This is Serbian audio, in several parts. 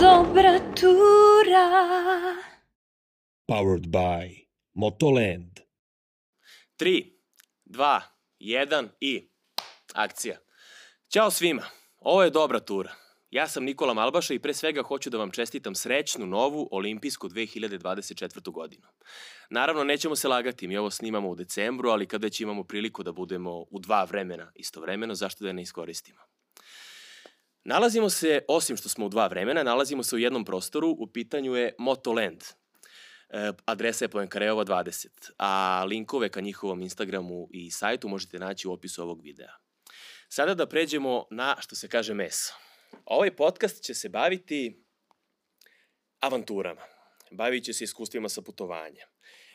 Dobra tura. Powered by Motoland. 3, 2, 1 i akcija. Ćao svima, ovo je dobra tura. Ja sam Nikola Malbaša i pre svega hoću da vam čestitam srećnu novu olimpijsku 2024. godinu. Naravno, nećemo se lagati, mi ovo snimamo u decembru, ali kada već imamo priliku da budemo u dva vremena istovremeno, zašto da ne iskoristimo? Nalazimo se, osim što smo u dva vremena, nalazimo se u jednom prostoru, u pitanju je Motoland. E, adresa je Poenkareova 20, a linkove ka njihovom Instagramu i sajtu možete naći u opisu ovog videa. Sada da pređemo na, što se kaže, meso. Ovaj podcast će se baviti avanturama. Bavit će se iskustvima sa putovanja.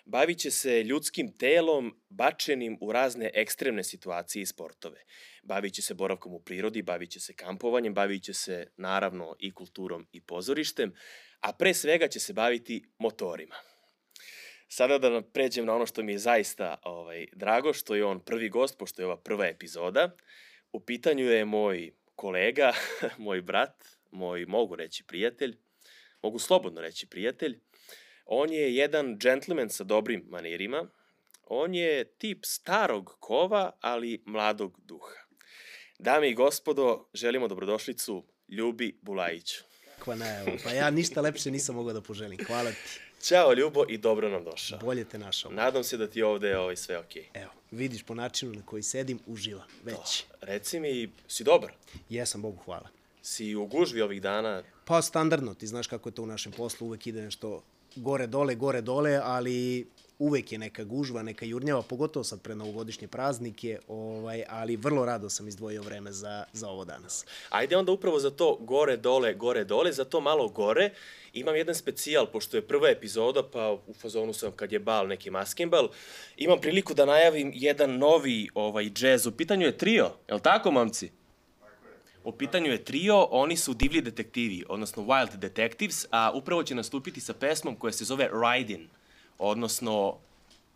Bavit će se ljudskim telom bačenim u razne ekstremne situacije i sportove. Bavit će se boravkom u prirodi, bavit će se kampovanjem, bavit će se naravno i kulturom i pozorištem, a pre svega će se baviti motorima. Sada da pređem na ono što mi je zaista ovaj, drago, što je on prvi gost, pošto je ova prva epizoda. U pitanju je moj kolega, moj brat, moj, mogu reći, prijatelj, mogu slobodno reći prijatelj. On je jedan džentlmen sa dobrim manirima. On je tip starog kova, ali mladog duha. Dame i gospodo, želimo dobrodošlicu Ljubi Bulajiću. Kakva najava. Pa ja ništa lepše nisam mogao da poželim. Hvala ti. Ćao Ljubo i dobro nam došao. Bolje te našao. Nadam se da ti ovde je ovaj sve okej. Evo, vidiš po načinu na koji sedim, uživam. Već. Reci mi, si dobar? Jesam, Bogu hvala. Si u gužvi ovih dana? Pa standardno, ti znaš kako je to u našem poslu, uvek ide nešto gore dole, gore dole, ali uvek je neka gužva, neka jurnjava, pogotovo sad pre novogodišnje praznike, ovaj, ali vrlo rado sam izdvojio vreme za, za ovo danas. Ajde onda upravo za to gore, dole, gore, dole, za to malo gore. Imam jedan specijal, pošto je prva epizoda, pa u fazonu sam kad je bal, neki maskimbal. Imam priliku da najavim jedan novi ovaj, džez. U pitanju je trio, je li tako, mamci? U pitanju je trio, oni su divlji detektivi, odnosno Wild Detectives, a upravo će nastupiti sa pesmom koja se zove Riding, odnosno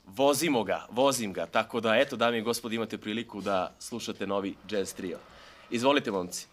vozimo ga, vozim ga, tako da eto, dame i gospodi, imate priliku da slušate novi jazz trio. Izvolite, momci.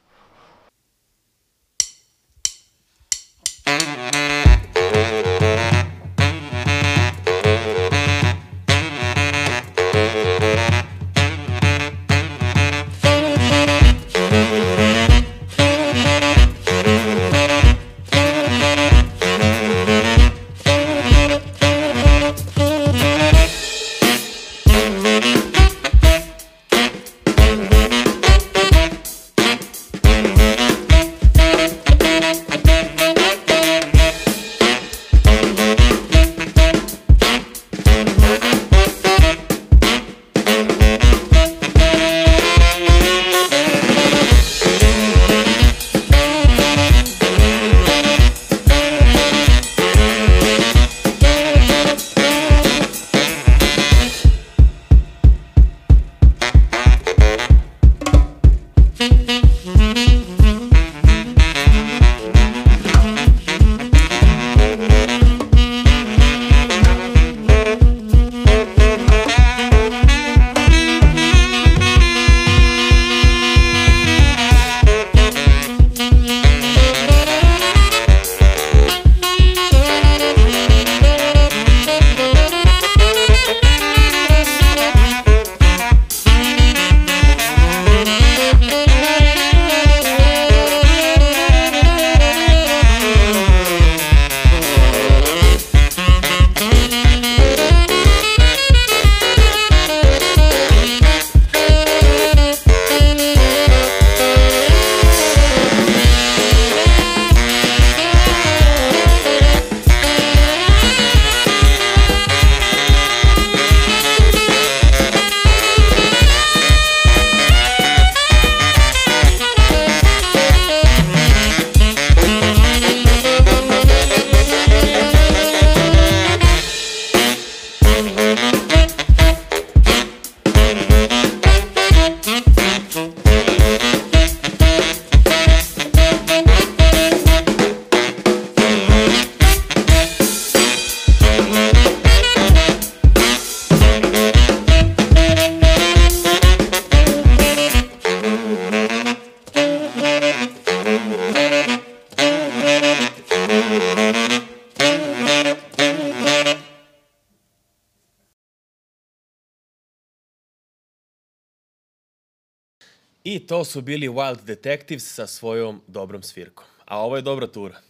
I to su bili Wild Detectives sa svojom dobrom svirkom. A ovo je dobra tura.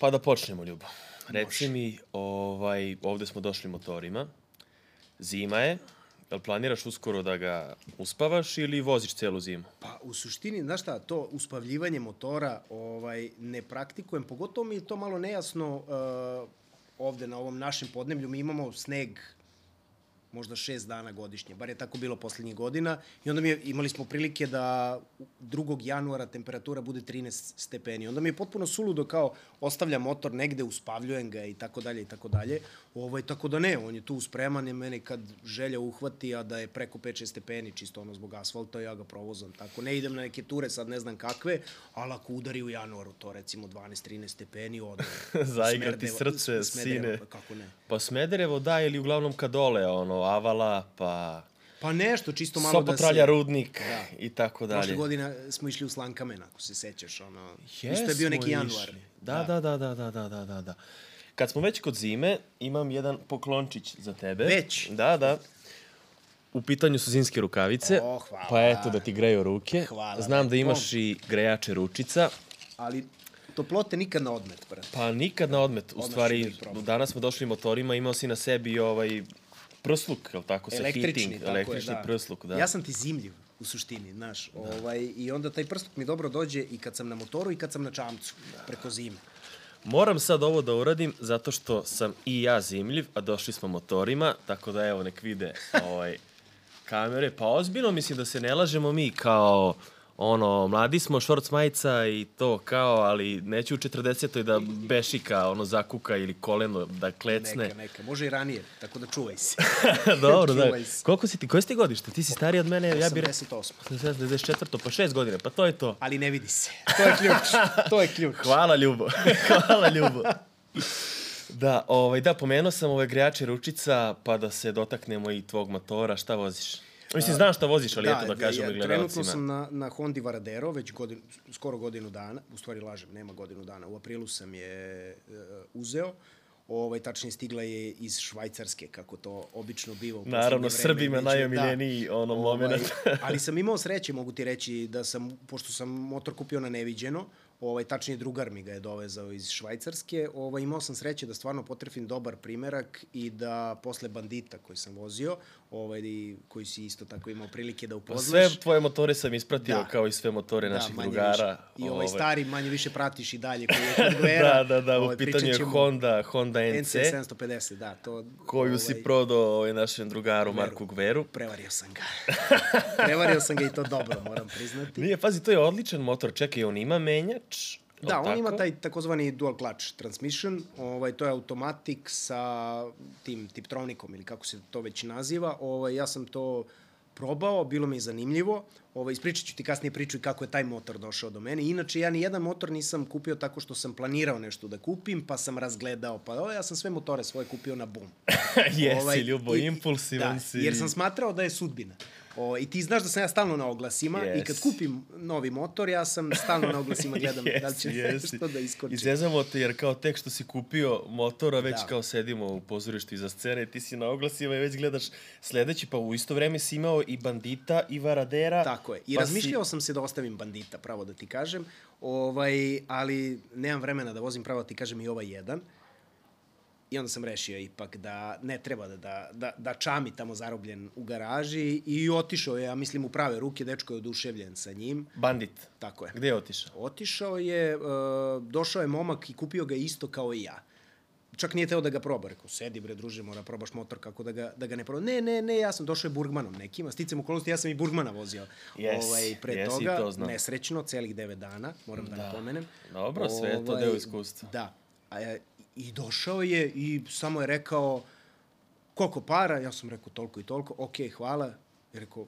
Pa da počnemo, Ljubo. Reci mi, ovaj, ovde smo došli motorima. Zima je. Jel planiraš uskoro da ga uspavaš ili voziš celu zimu? Pa u suštini, znaš šta, to uspavljivanje motora ovaj, ne praktikujem, pogotovo mi je to malo nejasno uh, ovde na ovom našem podneblju. Mi imamo sneg možda šest dana godišnje, bar je tako bilo poslednjih godina i onda mi je, imali smo prilike da 2. januara temperatura bude 13 stepeni. Onda mi je potpuno suludo kao ostavljam motor negde, uspavljujem ga i tako dalje i tako dalje. Ovaj, tako da ne, on je tu spreman, je mene kad želja uhvati, a da je preko 5-6 stepeni, čisto ono zbog asfalta, ja ga provozam. Tako ne idem na neke ture, sad ne znam kakve, ali ako udari u januaru, to recimo 12-13 stepeni, odmah. Zaigrati srce, sine. Pa, kako ne? Pa Smederevo da, ili uglavnom kadole, ono, avala, pa... Pa nešto, čisto malo Sopotralja, da se... Sopotralja, Rudnik da. i tako dalje. Prošle godine smo išli u Slankamen, ako se sećaš, ono... Yes, Isto je bio neki januar. Da, da, da, da, da, da, da, da. da. Kad smo već kod zime, imam jedan poklončić za tebe. Već? Da, da. U pitanju su zimske rukavice. O, hvala. Pa eto, da ti greju ruke. Hvala Znam da imaš i grejače ručica. Ali toplote nikad na odmet, brate. Pa nikad na odmet. U da stvari, danas smo došli motorima, imao si na sebi ovaj prsluk, je li tako, sa Električni, heating, tako električni je, da. prsluk, da. Ja sam ti zimljiv u suštini, znaš. Ovaj, I onda taj prsluk mi dobro dođe i kad sam na motoru i kad sam na čamcu, preko zime. Moram sad ovo da uradim zato što sam i ja zimljiv, a došli smo motorima, tako da evo nek vide ovaj, kamere. Pa ozbiljno mislim da se ne lažemo mi kao ono, mladi smo, šorc majica i to kao, ali neću u 40. da bešika, ono, zakuka ili koleno da klecne. Neka, neka. Može i ranije, tako da čuvaj se. Dobro, da. Čuvaj se. Koliko si ti, koje si ti godište? Ti si stariji od mene, ja bih... 88. 94. pa šest godina, pa to je to. Ali ne vidi se. To je ključ. To je ključ. Hvala Ljubo. Hvala Ljubo. Da, ovaj, da, pomenuo sam ove grejače ručica, pa da se dotaknemo i tvog motora. Šta voziš? Mislim, znam šta voziš, ali eto da i Trenutno gledalcima. sam na, na Hondi Varadero već godin, skoro godinu dana, u stvari lažem, nema godinu dana, u aprilu sam je uh, uzeo, ovaj, tačnije stigla je iz Švajcarske, kako to obično biva u Naravno. Srbima Već- najomiljeniji ono moment. ali sam imao sreće, mogu ti reći, da sam, pošto sam motor kupio na neviđeno, ovaj, tačnije drugar mi ga je dovezao iz Švajcarske, ovaj, imao sam sreće da stvarno potrefim dobar primerak i da posle bandita koji sam vozio, ovaj, koji si isto tako imao prilike da Pa upoznaš. sve tvoje motore sam ispratio, Da. kao i sve motore naših manje drugara. Više. I ovaj stari manje više pratiš i dalje koji je kod Gvera. Da, da, da, u Ovaj, pitanju je Honda, Honda NC, NC 750, da, to... koju si prodao ovaj, našem drugaru Gveru. Marku Gveru. Prevario sam ga. Prevario sam ga i to dobro, moram priznati. Nije, pazi, to je odličan motor. Čekaj, on ima menjač? Da, on tako? ima taj takozvani dual clutch transmission, ovaj, to je automatik sa tim tiptronikom ili kako se to već naziva. Ovaj, ja sam to probao, bilo mi je zanimljivo. Ovaj, ispričat ću ti kasnije priču i kako je taj motor došao do mene. Inače, ja ni jedan motor nisam kupio tako što sam planirao nešto da kupim, pa sam razgledao. Pa o, ja sam sve motore svoje kupio na bum. Jesi, Ovaj, Ljubo, i- impulsivan da, si. Jer sam smatrao da je sudbina. O, I ti znaš da sam ja stalno na oglasima Yes. i kad kupim novi motor, ja sam stalno na oglasima gledam da li će nešto da iskoči. Izezamo te jer kao tek što si kupio motora, već Da. kao sedimo u pozorištu iza scene, ti si na oglasima i već gledaš sledeći, pa u isto vreme si imao i Bandita i Varadera. Tako je. I pa razmišljao sam se da ostavim bandita, pravo da ti kažem, ovaj, ali nemam vremena da vozim, pravo da ti kažem i ovaj jedan. I onda sam rešio ipak da ne treba da, da, da, da čami tamo zarobljen u garaži i otišao je, ja mislim, u prave ruke, dečko je oduševljen sa njim. Bandit. Tako je. Gde je otišao? Otišao je, uh, došao je momak i kupio ga isto kao i ja. Čak nije teo da ga proba. Rekao, sedi bre, druže, mora probaš motor kako da ga, da ga ne proba. Ne, ne, ne, ja sam došao je Burgmanom nekima. Sticam okolnosti, ja sam i Burgmana vozio. Jes, ovaj, pre jes, i toga, to znam. nesrećno, celih devet dana, moram da, Da. napomenem. Dobro, sve je to Ovaj, deo iskustva. Da. A, e, I došao je i samo je rekao, koliko para? Ja sam rekao, toliko i toliko. Ok, hvala. Je rekao,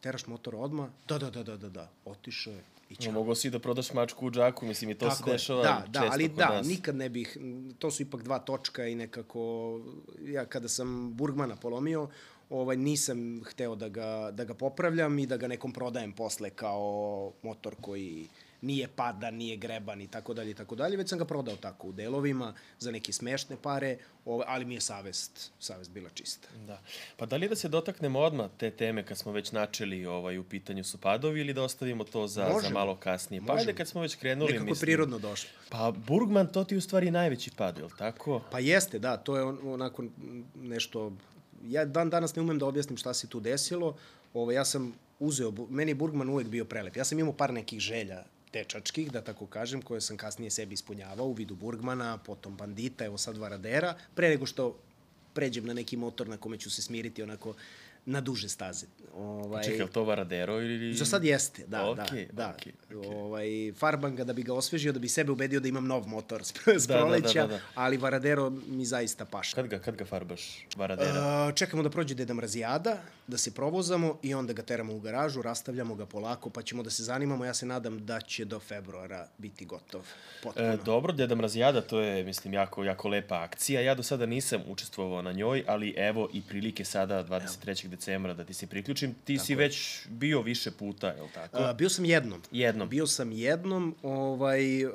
teraš motor odmah? Da, da, da, da, da, da. Otišao je i No, čao. mogao si da prodaš mačku u džaku, mislim i to se je. dešava da, često da, ali kod da, nas. nikad ne bih, to su ipak dva točka i nekako, ja kada sam Burgmana polomio, ovaj, nisam hteo da ga, da ga popravljam i da ga nekom prodajem posle kao motor koji nije padan, nije greban i tako dalje i tako dalje, već sam ga prodao tako u delovima za neke smešne pare, ovaj, ali mi je savest, savest bila čista. Da. Pa da li da se dotaknemo odmah te teme kad smo već načeli ovaj, u pitanju su padovi ili da ostavimo to za, za Možemo. malo kasnije? Pa Možemo. ajde kad smo već krenuli, Nekako mislim. prirodno došlo. Pa Burgman, to ti u stvari najveći pad, je li tako? Pa jeste, da, to je on, onako nešto... Ja dan danas ne umem da objasnim šta se tu desilo. Ovo, ja sam uzeo, meni je Burgman uvek bio prelep. Ja sam imao par nekih želja dečačkih, da tako kažem, koje sam kasnije sebi ispunjavao u vidu Burgmana, potom Bandita, evo sad Varadera, pre nego što pređem na neki motor na kome ću se smiriti onako na duže staze. Ovaj, Čekaj, to Varadero ili... Za sad jeste, da, Okej, da, da. okej, okej. Ovaj, farbam ga da bi ga osvežio, da bi sebe ubedio da imam nov motor s, s Da, da, da, proleća, da, da. ali Varadero mi zaista paša. Kad ga, kad ga farbaš, Varadera? Uh, čekamo da prođe Deda Mrazijada, da se provozamo i onda ga teramo u garažu, rastavljamo ga polako, pa ćemo da se zanimamo. Ja se nadam da će do februara biti gotov. Potpuno. E, dobro, Deda Mrazijada, to je, mislim, jako, jako lepa akcija. Ja do sada nisam učestvovao na njoj, ali evo i prilike sada, 23. decembra, da ti se priključim. Ti si već bio više puta, je li tako? Uh, bio sam jednom. Jednom. Bio sam jednom, ovaj, uh,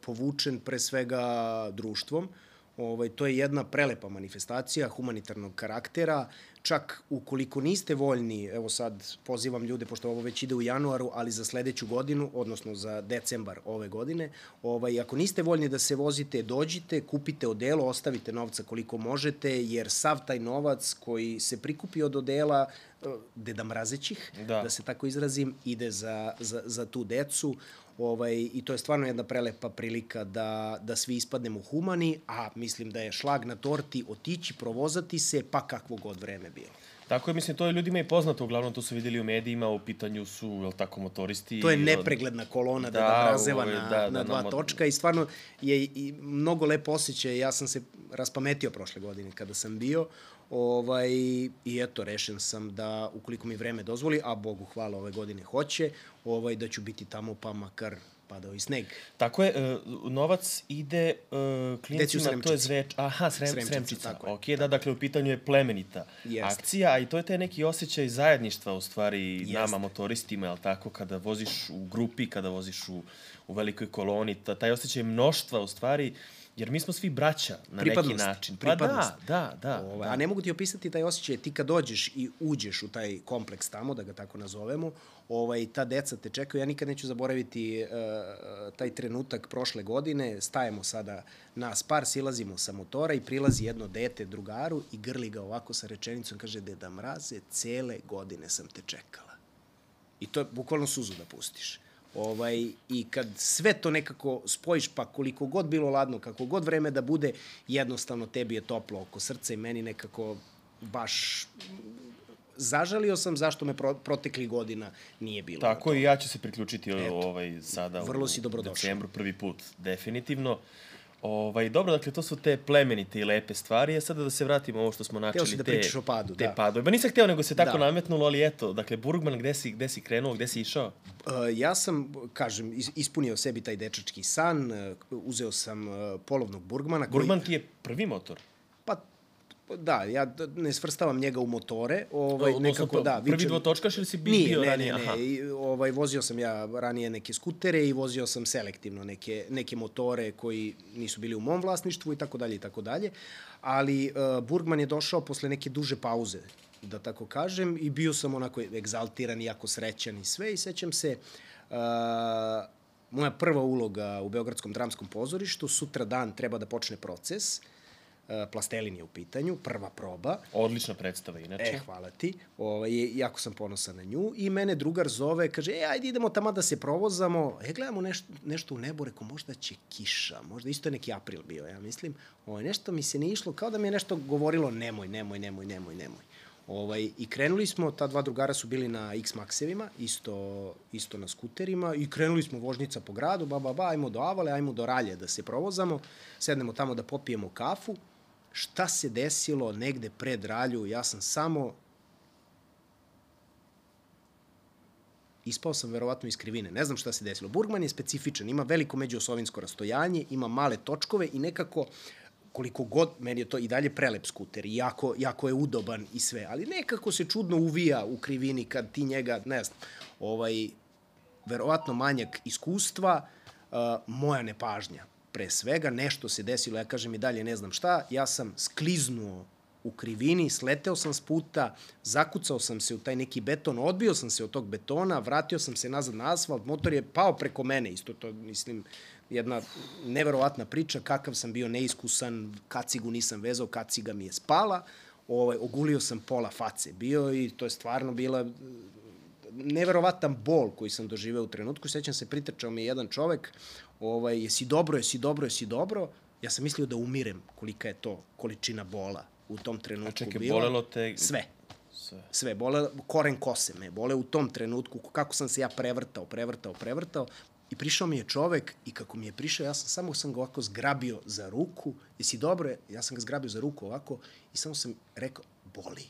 povučen pre svega društvom. Ovaj, to je jedna prelepa manifestacija humanitarnog karaktera. Čak ukoliko niste voljni, evo sad pozivam ljude, pošto ovo već ide u januaru, ali za sledeću godinu, odnosno za decembar ove godine, ovaj, ako niste voljni da se vozite, dođite, kupite odelo, ostavite novca koliko možete, jer sav taj novac koji se prikupi od odela, deda mrazećih, Da. da se tako izrazim, ide za, za, za tu decu. Ovaj, I to je stvarno jedna prelepa prilika da, da svi ispadnemo humani, a mislim da je šlag na torti otići, provozati se, pa kakvo god vreme bilo. Tako je, mislim, to je ljudima i poznato, uglavnom to su videli u medijima, u pitanju su, je li tako, motoristi. To je nepregledna kolona da, Da, da Mrazeva ovaj, na, da, da, da, na dva na točka i stvarno je i mnogo lepo osjećaj. Ja sam se raspametio prošle godine kada sam bio ovaj, i eto, rešen sam da ukoliko mi vreme dozvoli, a Bogu hvala ove godine hoće, ovaj, da ću biti tamo pa makar padao i sneg. Tako je, e, novac ide uh, Deci u klincima, to je zveč, aha, srem, Sremčica, Sremčica, tako je, ok, da, dakle, u pitanju je plemenita Jeste. akcija, a i to je taj neki osjećaj zajedništva, u stvari, Jeste. nama motoristima, jel tako, kada voziš u grupi, kada voziš u, u velikoj koloni, ta, taj osjećaj mnoštva, u stvari, jer mi smo svi braća na neki Pripadnost, način. Pa pripadnost. da, da, da. Ovaj, da. A ne mogu ti opisati taj osjećaj, ti kad dođeš i uđeš u taj kompleks tamo, da ga tako nazovemo, ovaj, ta deca te čekaju. Ja nikad neću zaboraviti uh, taj trenutak prošle godine. Stajemo sada nas par, silazimo sa motora i prilazi jedno dete drugaru i grli ga ovako sa rečenicom, kaže, deda mraze, cele godine sam te čekala. I to je bukvalno suzu da pustiš. Ovaj, I kad sve to nekako spojiš, pa koliko god bilo ladno, kako god vreme da bude, jednostavno tebi je toplo oko srca i meni nekako baš zažalio sam zašto me pro, protekli godina nije bilo. Tako i ja ću se priključiti Eto. ovaj, sada Vrlo u si dobrodošao. decembru prvi put, definitivno. Ovaj, dobro, dakle, to su te plemenite i lepe stvari. A sada da se vratimo ovo što smo načeli. si da te, pričaš o padu, te da. padove. Ba nisam hteo, nego se tako Da. nametnulo, ali eto, dakle, Burgman, gde si, gde si krenuo, gde si išao? Uh, ja sam, kažem, is- ispunio sebi taj dečački san, uh, uzeo sam uh, polovnog Burgmana. Koji, Burgman ti je prvi motor. Pa, da, ja ne svrstavam njega u motore, ovaj, Odnosno, nekako, da. prvi vičem- dvotočkaš ili si bi- Nije, bio ne, ranije? Ne, Aha. ne, I, ovaj, vozio sam ja ranije neke skutere i vozio sam selektivno neke, neke motore koji nisu bili u mom vlasništvu i tako dalje i tako dalje. Ali uh, Burgman je došao posle neke duže pauze, da tako kažem, i bio sam onako egzaltiran i jako srećan i sve. I sećam se, uh, moja prva uloga u Beogradskom dramskom pozorištu, sutra dan treba da počne proces, uh, Plastelin je u pitanju, prva proba. Odlična predstava, inače. E, hvala ti. Ovaj, jako sam ponosan na nju. I mene drugar zove, kaže, e, ajde idemo tamo da se provozamo. E, gledamo nešto, nešto u nebu, reko, možda će kiša, možda isto je neki april bio, ja mislim. Ovaj, nešto mi se nije išlo, kao da mi je nešto govorilo, nemoj, nemoj, nemoj, nemoj, nemoj. Ovaj, I krenuli smo, ta dva drugara su bili na X-Maxevima, isto, isto na skuterima, i krenuli smo vožnica po gradu, ba, ba, ba, ajmo do Avale, ajmo do Ralje da se provozamo, sednemo tamo da popijemo kafu. Šta se desilo negde pred Ralju, ja sam samo ispao sam verovatno iz krivine. Ne znam šta se desilo. Burgman je specifičan, ima veliko međuosovinsko rastojanje, ima male točkove i nekako koliko god, meni je to i dalje prelep skuter jako, jako je udoban i sve, ali nekako se čudno uvija u krivini kad ti njega, ne znam, ovaj, verovatno manjak iskustva, uh, moja nepažnja. Pre svega, nešto se desilo, ja kažem i dalje ne znam šta, ja sam skliznuo u krivini, sleteo sam s puta, zakucao sam se u taj neki beton, odbio sam se od tog betona, vratio sam se nazad na asfalt, motor je pao preko mene, isto to, mislim, jedna neverovatna priča, kakav sam bio neiskusan, kacigu nisam vezao, kaciga mi je spala, ovaj, ogulio sam pola face bio i to je stvarno bila eh, neverovatan bol koji sam doživeo u trenutku. Sećam se, pritrčao mi je jedan čovek, ovaj, jesi dobro, jesi dobro, jesi dobro. Ja sam mislio da umirem kolika je to količina bola u tom trenutku A čekaj, bila. bolelo te... Sve. Sve. Sve. Bole, koren kose me. Bole u tom trenutku, kako sam se ja prevrtao, prevrtao, prevrtao. I prišao mi je čovek i kako mi je prišao, ja sam samo sam ga ovako zgrabio za ruku. Jesi dobro? Ja sam ga zgrabio za ruku ovako i samo sam rekao, boli.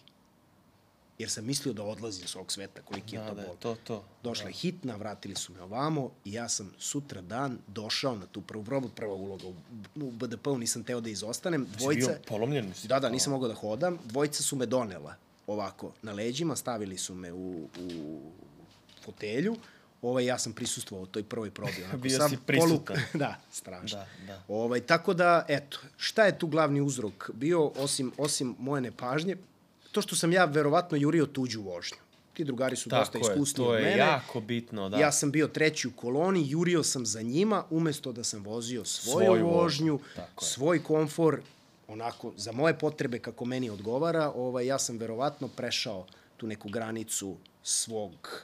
Jer sam mislio da odlazim s ovog sveta, koliki je Da, to da, bol. to, to. Došla je hitna, vratili su me ovamo i ja sam sutra dan došao na tu prvu probu, prva uloga u, u BDP-u, nisam teo da izostanem. Si Dvojica, bio polomljen? Si- Da, da, nisam mogao da hodam. Dvojica su me donela ovako na leđima, stavili su me u, u fotelju. Ovaj, ja sam prisustvovao toj prvoj probi. Onako, Bio sam si prisutan. poluk- da, strašno. Da, da. Ovaj, tako da, eto, šta je tu glavni uzrok bio, osim, osim moje nepažnje? To što sam ja verovatno jurio tuđu vožnju. Ti drugari su dosta Tako je, iskusni to od je mene. jako bitno, da. Ja sam bio treći u koloni, jurio sam za njima, umesto da sam vozio svoju, Svoju vožnju, vožnju, tako je. svoj komfor, onako, za moje potrebe kako meni odgovara, ovaj, ja sam verovatno prešao tu neku granicu svog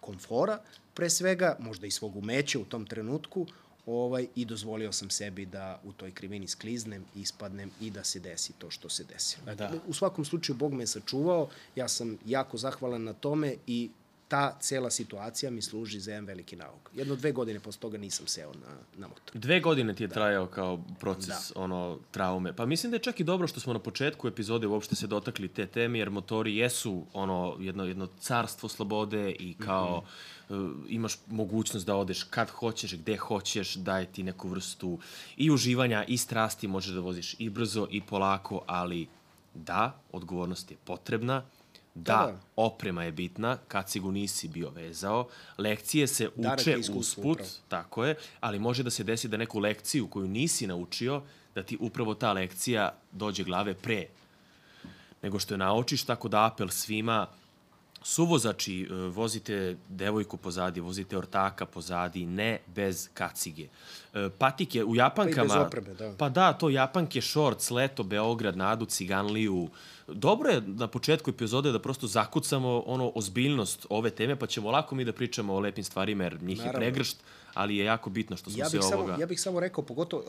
komfora, pre svega, možda i svog umeća u tom trenutku, ovaj, i dozvolio sam sebi da u toj krivini skliznem, ispadnem i da se desi to što se desi. Da. U svakom slučaju, Bog me je sačuvao, ja sam jako zahvalan na tome i ta cela situacija mi služi za jedan veliki nauk. Jedno dve godine posle toga nisam seo na, na motor. Dve godine ti je trajao kao proces Da. ono traume. Pa mislim da je čak i dobro što smo na početku epizode uopšte se dotakli te teme jer motori jesu ono jedno jedno carstvo slobode i kao mm -hmm. Uh, imaš mogućnost da odeš kad hoćeš, gde hoćeš, daje ti neku vrstu i uživanja i strasti, možeš da voziš i brzo i polako, ali da, odgovornost je potrebna. Da, Da, da. oprema je bitna, kacigu nisi bio vezao, lekcije se uče usput, upravo. Tako je, ali može da se desi da neku lekciju koju nisi naučio, da ti upravo ta lekcija dođe glave pre nego što je naučiš, tako da apel svima, suvozači, e, vozite devojku pozadi, vozite ortaka pozadi, ne bez kacige. E, Patike u Japankama... Pa i bez opreme, da. Pa da, to Japanke, Shorts, Leto, Beograd, Nadu, Ciganliju. Dobro je na početku epizode da prosto zakucamo ono ozbiljnost ove teme, pa ćemo lako mi da pričamo o lepim stvarima, jer njih Naravno. je pregršt, ali je jako bitno što smo Ja se ovoga... samo, ja bih samo rekao, pogotovo, uh,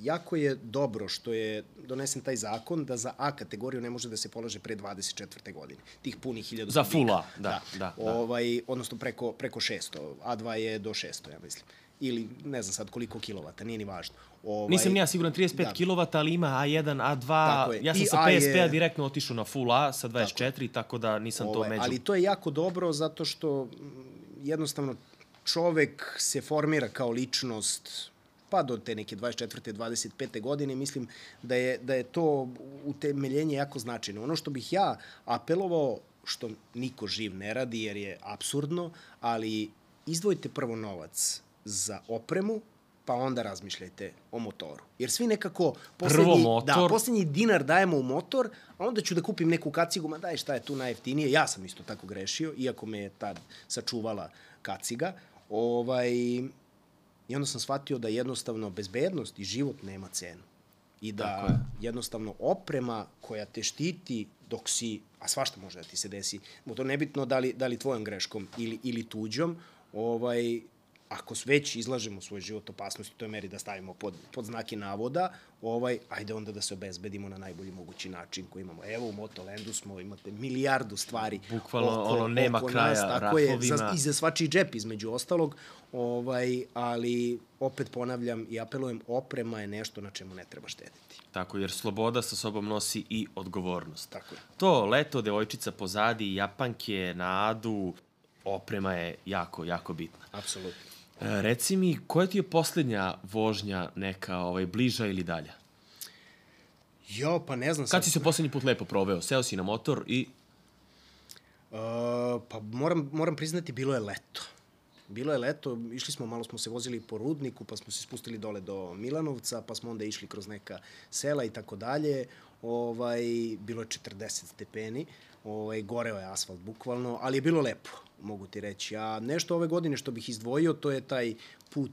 jako je dobro što je donesen taj zakon da za A kategoriju ne može da se polaže pre 24. godine. Tih punih 1000 Za full A, da, da, da. Ovaj, odnosno preko, preko 600. A2 je do 600, ja mislim. Ili ne znam sad koliko kilovata, nije ni važno. Ovaj, Nisam ni ja siguran 35 da. da. kW, ali ima A1, A2. Tako je. Ja sam I sa A je- PSP-a direktno otišao na Full A sa 24, tako, tako da nisam to Ovaj, među. Ali to je jako dobro zato što jednostavno čovek se formira kao ličnost pa do te neke 24. 25. godine mislim da je, da je to utemeljenje jako značajno. Ono što bih ja apelovao, što niko živ ne radi jer je absurdno, ali izdvojite prvo novac za opremu, pa onda razmišljajte o motoru. Jer svi nekako poslednji, motor. da, poslednji dinar dajemo u motor, a onda ću da kupim neku kacigu, ma daj šta je tu najjeftinije. Ja sam isto tako grešio, iako me je tad sačuvala kaciga. Ovaj, I onda sam shvatio da jednostavno bezbednost i život nema cenu. I da je. jednostavno oprema koja te štiti dok si, a svašta može da ti se desi, to nebitno da li, da li tvojom greškom ili, ili tuđom, ovaj, ako već izlažemo svoj život opasnosti, to je meri da stavimo pod, pod znake navoda, ovaj, ajde onda da se obezbedimo na najbolji mogući način koji imamo. Evo u Motolandu smo, imate milijardu stvari Bukvalno, ono, nema kraja nas, tako je, za, i za svačiji džep između ostalog, ovaj, ali opet ponavljam i apelujem, oprema je nešto na čemu ne treba štediti. Tako, jer sloboda sa sobom nosi i odgovornost. Tako je. To leto, devojčica pozadi, japanke na adu, oprema je jako, jako bitna. Apsolutno. E, reci mi, koja ti je poslednja vožnja neka ovaj, bliža ili dalja? Jo, pa ne znam Kad sad. si se poslednji put lepo proveo? Seo si na motor i... pa moram, moram priznati, bilo je leto. Bilo je leto, išli smo, malo smo se vozili po Rudniku, pa smo se spustili dole do Milanovca, pa smo onda išli kroz neka sela i tako dalje. Ovaj, bilo je 40 stepeni, ovaj, goreo je asfalt bukvalno, ali je bilo lepo, mogu ti reći. A nešto ove godine što bih izdvojio, to je taj put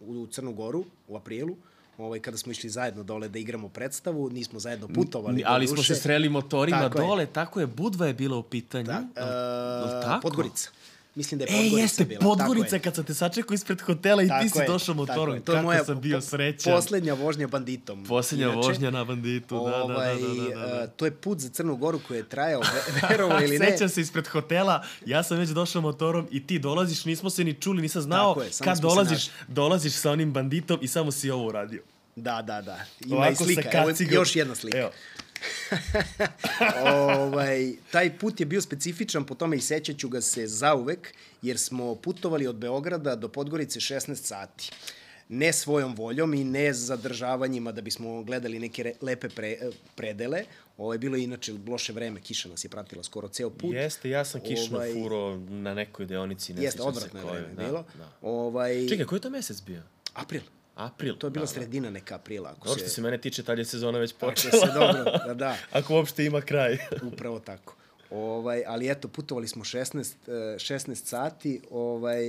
u Crnu Goru u aprilu, ovaj, kada smo išli zajedno dole da igramo predstavu, nismo zajedno putovali. Ali smo se sreli motorima Tako je. dole, tako je, Budva je bila u pitanju. Da, e, tako? Podgorica. Mislim da je E, Podgorica jeste, bila. Podgorica, tako je. kad sam te sačekao ispred hotela i ti Tako si je, došao motorom. To je moja sam bio srećan. Poslednja vožnja banditom. Poslednja Inače, vožnja na banditu, da, da, da, ovaj, da, da, da. e, To je put za Crnu Goru koji je trajao, ve- verovo ili ne. Sećam se ispred hotela, ja sam već došao motorom i ti dolaziš, nismo se ni čuli, nisam znao Tako je, kad dolaziš, dolaziš sa onim banditom i samo si ovo uradio. Da, da, da. Ima Ovako i slika. Evo, još jedna slika. Evo, ovaj, taj put je bio specifičan, po tome i sećaću ga se zauvek, jer smo putovali od Beograda do Podgorice 16 sati. Ne svojom voljom i ne zadržavanjima da bismo gledali neke re, lepe pre, predele. Ovo je bilo inače loše vreme, kiša nas je pratila skoro ceo put. jeste, ja sam kišno Ovaj, furo na nekoj deonici, ne Jeste, odvratno je vreme bilo. Da. Ovaj, Čekaj, koji je to mesec bio? April. April. To je bila da, da. sredina neka aprila. Ako Dobro što se, se mene tiče, tad je sezona već ako počela. se dobro, da, da. Ako uopšte ima kraj. Upravo tako. Ovaj, ali eto, putovali smo 16, eh, 16 sati ovaj,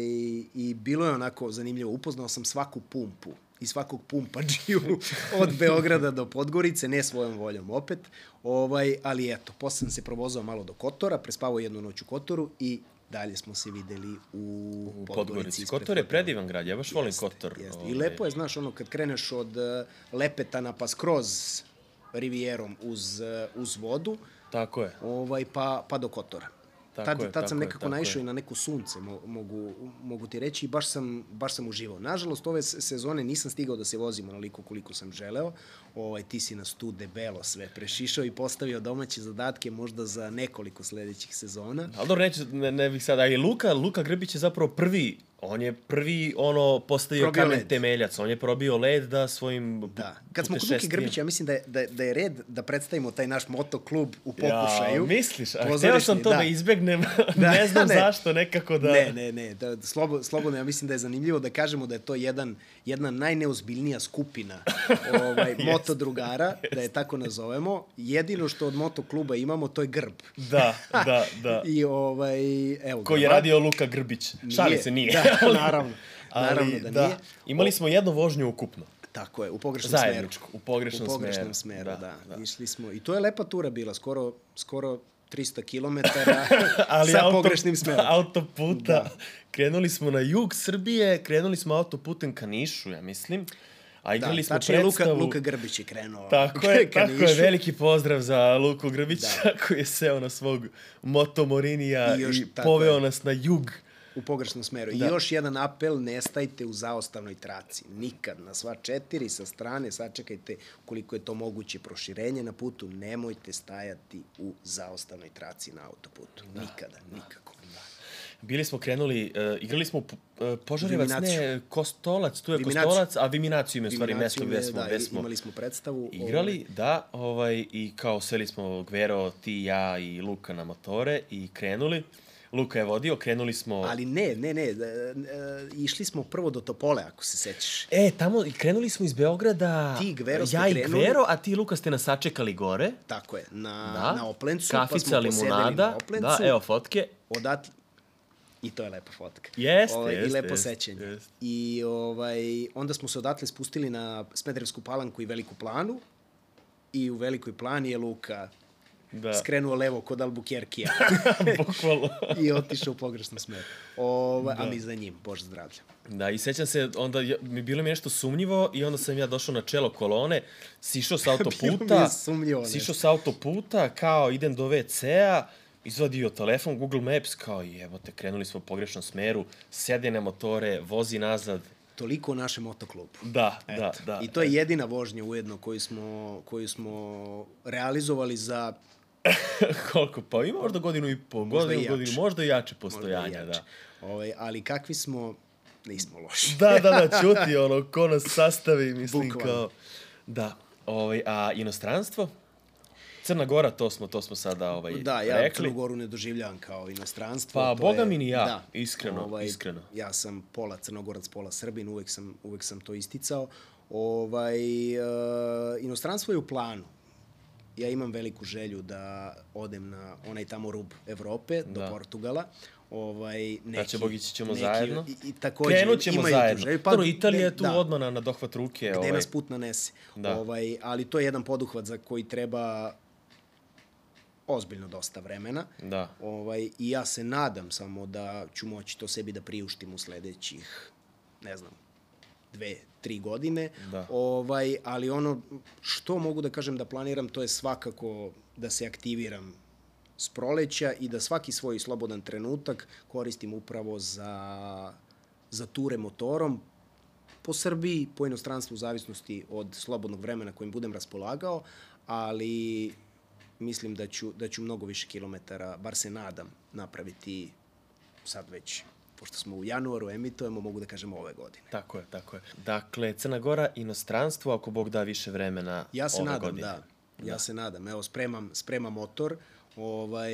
i bilo je onako zanimljivo. Upoznao sam svaku pumpu i svakog pumpađiju od Beograda do Podgorice, ne svojom voljom opet. Ovaj, ali eto, posle sam se provozao malo do Kotora, prespavao jednu noć u Kotoru i dalje smo se videli u, U Podgorici. Kotor je predivan grad, ja baš volim Jeste, Kotor. Jeste. I ovaj. lepo je, znaš, ono, kad kreneš od uh, Lepetana pa skroz rivijerom uz, uh, uz vodu, Tako je. ovaj, pa, pa do Kotora. Tako tad, je, tad sam nekako naišao i na neko sunce, mo, mogu, mogu ti reći, i baš sam, baš sam uživao. Nažalost, ove se- sezone nisam stigao da se vozim onoliko koliko sam želeo. Ovaj, ti si nas tu debelo sve prešišao i postavio domaće zadatke možda za nekoliko sledećih sezona. Ali dobro, neću, ne, ne bih sad, a i Luka, Luka Grbić je zapravo prvi, on je prvi ono postavio Probio kamen led. temeljac, on je probio led da svojim Da. Kad smo kod putešestvijama- Grbića, ja mislim da je, da, da je red da predstavimo taj naš motoklub u pokušaju. Ja, misliš? A hteo sam to da, izbegnem, Da, ne znam ne. zašto, nekako da... Ne, ne, ne, da, slobo, slobodno, ja mislim da je zanimljivo da kažemo da je to jedan, jedna najneozbiljnija skupina ovaj, moto drugara, da je tako nazovemo. Jedino što od moto kluba imamo, to je grb. Da, da, da. I ovaj, evo Koji je radio Luka Grbić. Šali se, nije. Da, naravno. naravno Ali, da, da, nije. Imali smo jednu vožnju ukupno. Tako je, u pogrešnom Zajedničku, smeru. u pogrešnom u pogrešnom smeru. smeru. Da, da, da. Išli smo, i to je lepa tura bila, skoro, skoro 300 km Ali sa auto, pogrešnim smerom. autoputa. Da. Krenuli smo na jug Srbije, krenuli smo autoputem ka Nišu, ja mislim. A igrali da, smo tačnije, predstavu... Luka, Luka Grbić je krenuo. Tako je, tako je, veliki pozdrav za Luku Grbića Da. koji je seo na svog motomorinija I i, poveo je. nas na jug. U pogrešnom smeru. Da. I još jedan apel, ne stajte u zaostavnoj traci. Nikad. Na sva četiri sa strane sačekajte koliko je to moguće proširenje na putu. Nemojte stajati u zaostavnoj traci na autoputu. Da, Nikada, nikako. Bili smo krenuli, uh, igrali smo uh, Požarevac, ne. Kostolac, tu je Viminaciju. Kostolac, a Viminaciju u stvari mesto gde smo, da, gde smo imali smo predstavu. igrali, da, ovaj, i kao seli smo Gvero, ti, ja i Luka na motore i krenuli. Luka je vodio, krenuli smo... Ali ne, ne, ne, e, e, išli smo prvo do Topole, ako se sećaš. E, tamo, i krenuli smo iz Beograda, Ti i Gvero ste ja i krenuli. Gvero, a ti i Luka ste nas sačekali gore. Tako je, na, Da. na Oplencu, pa Kafica, smo posedeli limunada, na Oplencu. da, evo fotke. Odatle, I to je lepa fotka. Jeste, ovaj, I jeste, lepo jeste, sećanje. jeste. I ovaj, onda smo se odatle spustili na Smederevsku palanku i Veliku planu. I u Velikoj plani je Luka Da, skrenuo levo kod Albuquerqueja bukvalno. i otišao u pogrešnom smeru. Ovaj, da. A mi za njim, Bože zdravlja. Da, i sećam se, onda mi bilo mi nešto sumnjivo i onda sam ja došao na čelo kolone, sišao sa autoputa, sišao sa autoputa, kao idem do WC-a, izvadio telefon, Google Maps, kao jebote, krenuli smo u pogrešnom smeru, sede na motore, vozi nazad. Toliko o našem motoklubu. Da, da, da. I to je jedina vožnja ujedno koju smo, koju smo realizovali za Koliko? Pa ima možda godinu i po, Možda godinu, i godinu, možda i jače možda i postojanja, jače. da. Ovaj, ali kakvi smo, nismo loši. Da, da, da, čuti ono, ko nas sastavi, mislim Bukvalno. kao... Da, ovaj, a inostranstvo? Crna Gora, to smo, to smo sada ovaj, Da, ja rekli. Crnu Goru ne doživljavam kao inostranstvo. Pa, to boga je- mi ni ja, iskreno, iskreno. Ja sam pola Crnogorac, pola Srbin, uvek sam, uvek sam to isticao. Ovaj, uh, inostranstvo je u planu. Ja imam veliku želju da odem na onaj tamo rub Evrope, do Da. Portugala. Ovaj, neki, Znači, Bogići ćemo neki, zajedno. I, i takođe, Krenut ćemo imaju tu zajedno. želju. Pa, Dobro, Italija je tu da, odmah na, na dohvat ruke. Gde ovaj. nas put nanese. Da. Ovaj, ali to je jedan poduhvat za koji treba ozbiljno dosta vremena. Da. Ovaj, I ja se nadam samo da ću moći to sebi da priuštim u sledećih, ne znam, dve, tri godine. Da. Ovaj, ali ono što mogu da kažem da planiram, to je svakako da se aktiviram s proleća i da svaki svoj slobodan trenutak koristim upravo za, za ture motorom, po Srbiji, po inostranstvu u zavisnosti od slobodnog vremena kojim budem raspolagao, ali mislim da ću, da ću mnogo više kilometara, bar se nadam, napraviti sad već, pošto smo u januaru, emitujemo, mogu da kažem ove godine. Tako je, tako je. Dakle, Crna Gora, inostranstvo, ako Bog da više vremena Ja se ove nadam, godine. da. Ja da. se nadam. Evo, spremam, spremam motor, ovaj,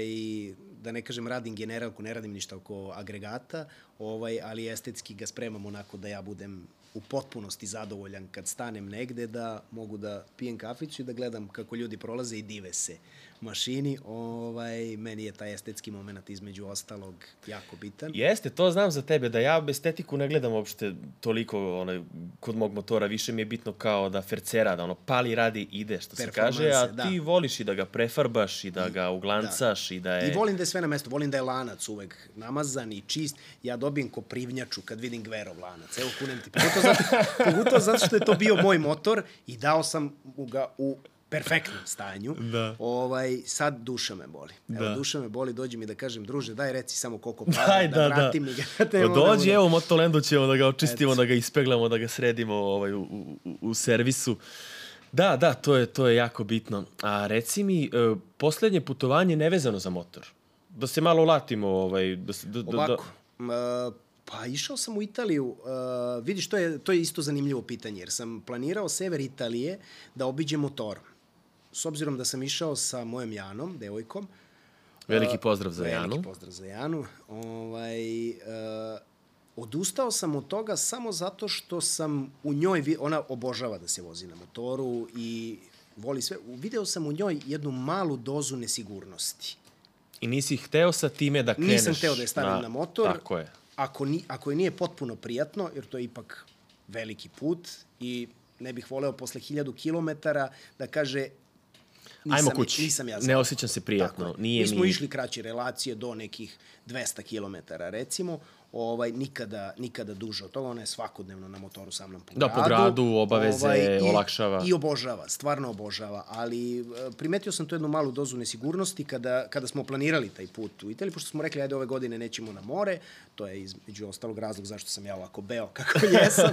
da ne kažem radim generalku, ne radim ništa oko agregata, ovaj, ali estetski ga spremam onako da ja budem u potpunosti zadovoljan kad stanem negde, da mogu da pijem kafiću i da gledam kako ljudi prolaze i dive se mašini. Ovaj, meni je taj estetski moment između ostalog jako bitan. Jeste, to znam za tebe, da ja estetiku ne gledam uopšte toliko onaj, kod mog motora, više mi je bitno kao da fercera, da ono pali, radi, ide, što se kaže, a Performanse, ti da. voliš i da ga prefarbaš i da ga uglancaš i da je... I volim da je sve na mestu, volim da je lanac uvek namazan i čist. Ja dobijem koprivnjaču kad vidim Gverov lanac. Evo kunem ti. Pogotovo zato, pogotovo zato što je to bio moj motor i dao sam ga u perfektnom stanju. Da. Ovaj, sad duša me boli. Evo, Da. duša me boli, dođi mi da kažem, druže, daj reci samo koliko para, Daj, da, da, vrati da. mi ga. Pa mogu dođi, da- evo, Motolendu ćemo da ga očistimo, da ga ispeglamo, da ga sredimo ovaj, u, u, u- servisu. Da, da, to je, to je jako bitno. A reci mi, e, poslednje putovanje nevezano za motor. Da se malo ulatimo, ovaj, da, se- da, da, da, Ovako, m, pa išao sam u Italiju, uh, vidiš, to je, to je isto zanimljivo pitanje, jer sam planirao sever Italije da obiđem motorom. S obzirom da sam išao sa mojom Janom, devojkom, veliki pozdrav za veliki Janu. pozdrav za Janu, ovaj, uh, odustao sam od toga samo zato što sam u njoj, ona obožava da se vozi na motoru i voli sve. Video sam u njoj jednu malu dozu nesigurnosti. I nisi hteo sa time da kreneš Nisam hteo da je stavim na, na motor. Tako je. Ako, ni, ako je nije potpuno prijatno, jer to je ipak veliki put i ne bih voleo posle hiljadu kilometara da kaže nisam, Ajmo kući. nisam ja ne osjećam se prijatno. Tako je. Nije Mi smo mi... išli kraće relacije do nekih 200 km recimo, ovaj, nikada, nikada duže od toga, ona je svakodnevno na motoru sa mnom po Da, gradu. po gradu, obaveze, i, olakšava. I obožava, stvarno obožava, ali e, primetio sam tu jednu malu dozu nesigurnosti kada, kada smo planirali taj put u Italiji, pošto smo rekli, ajde ove godine nećemo na more, to je između ostalog razlog zašto sam ja ovako beo kako jesam,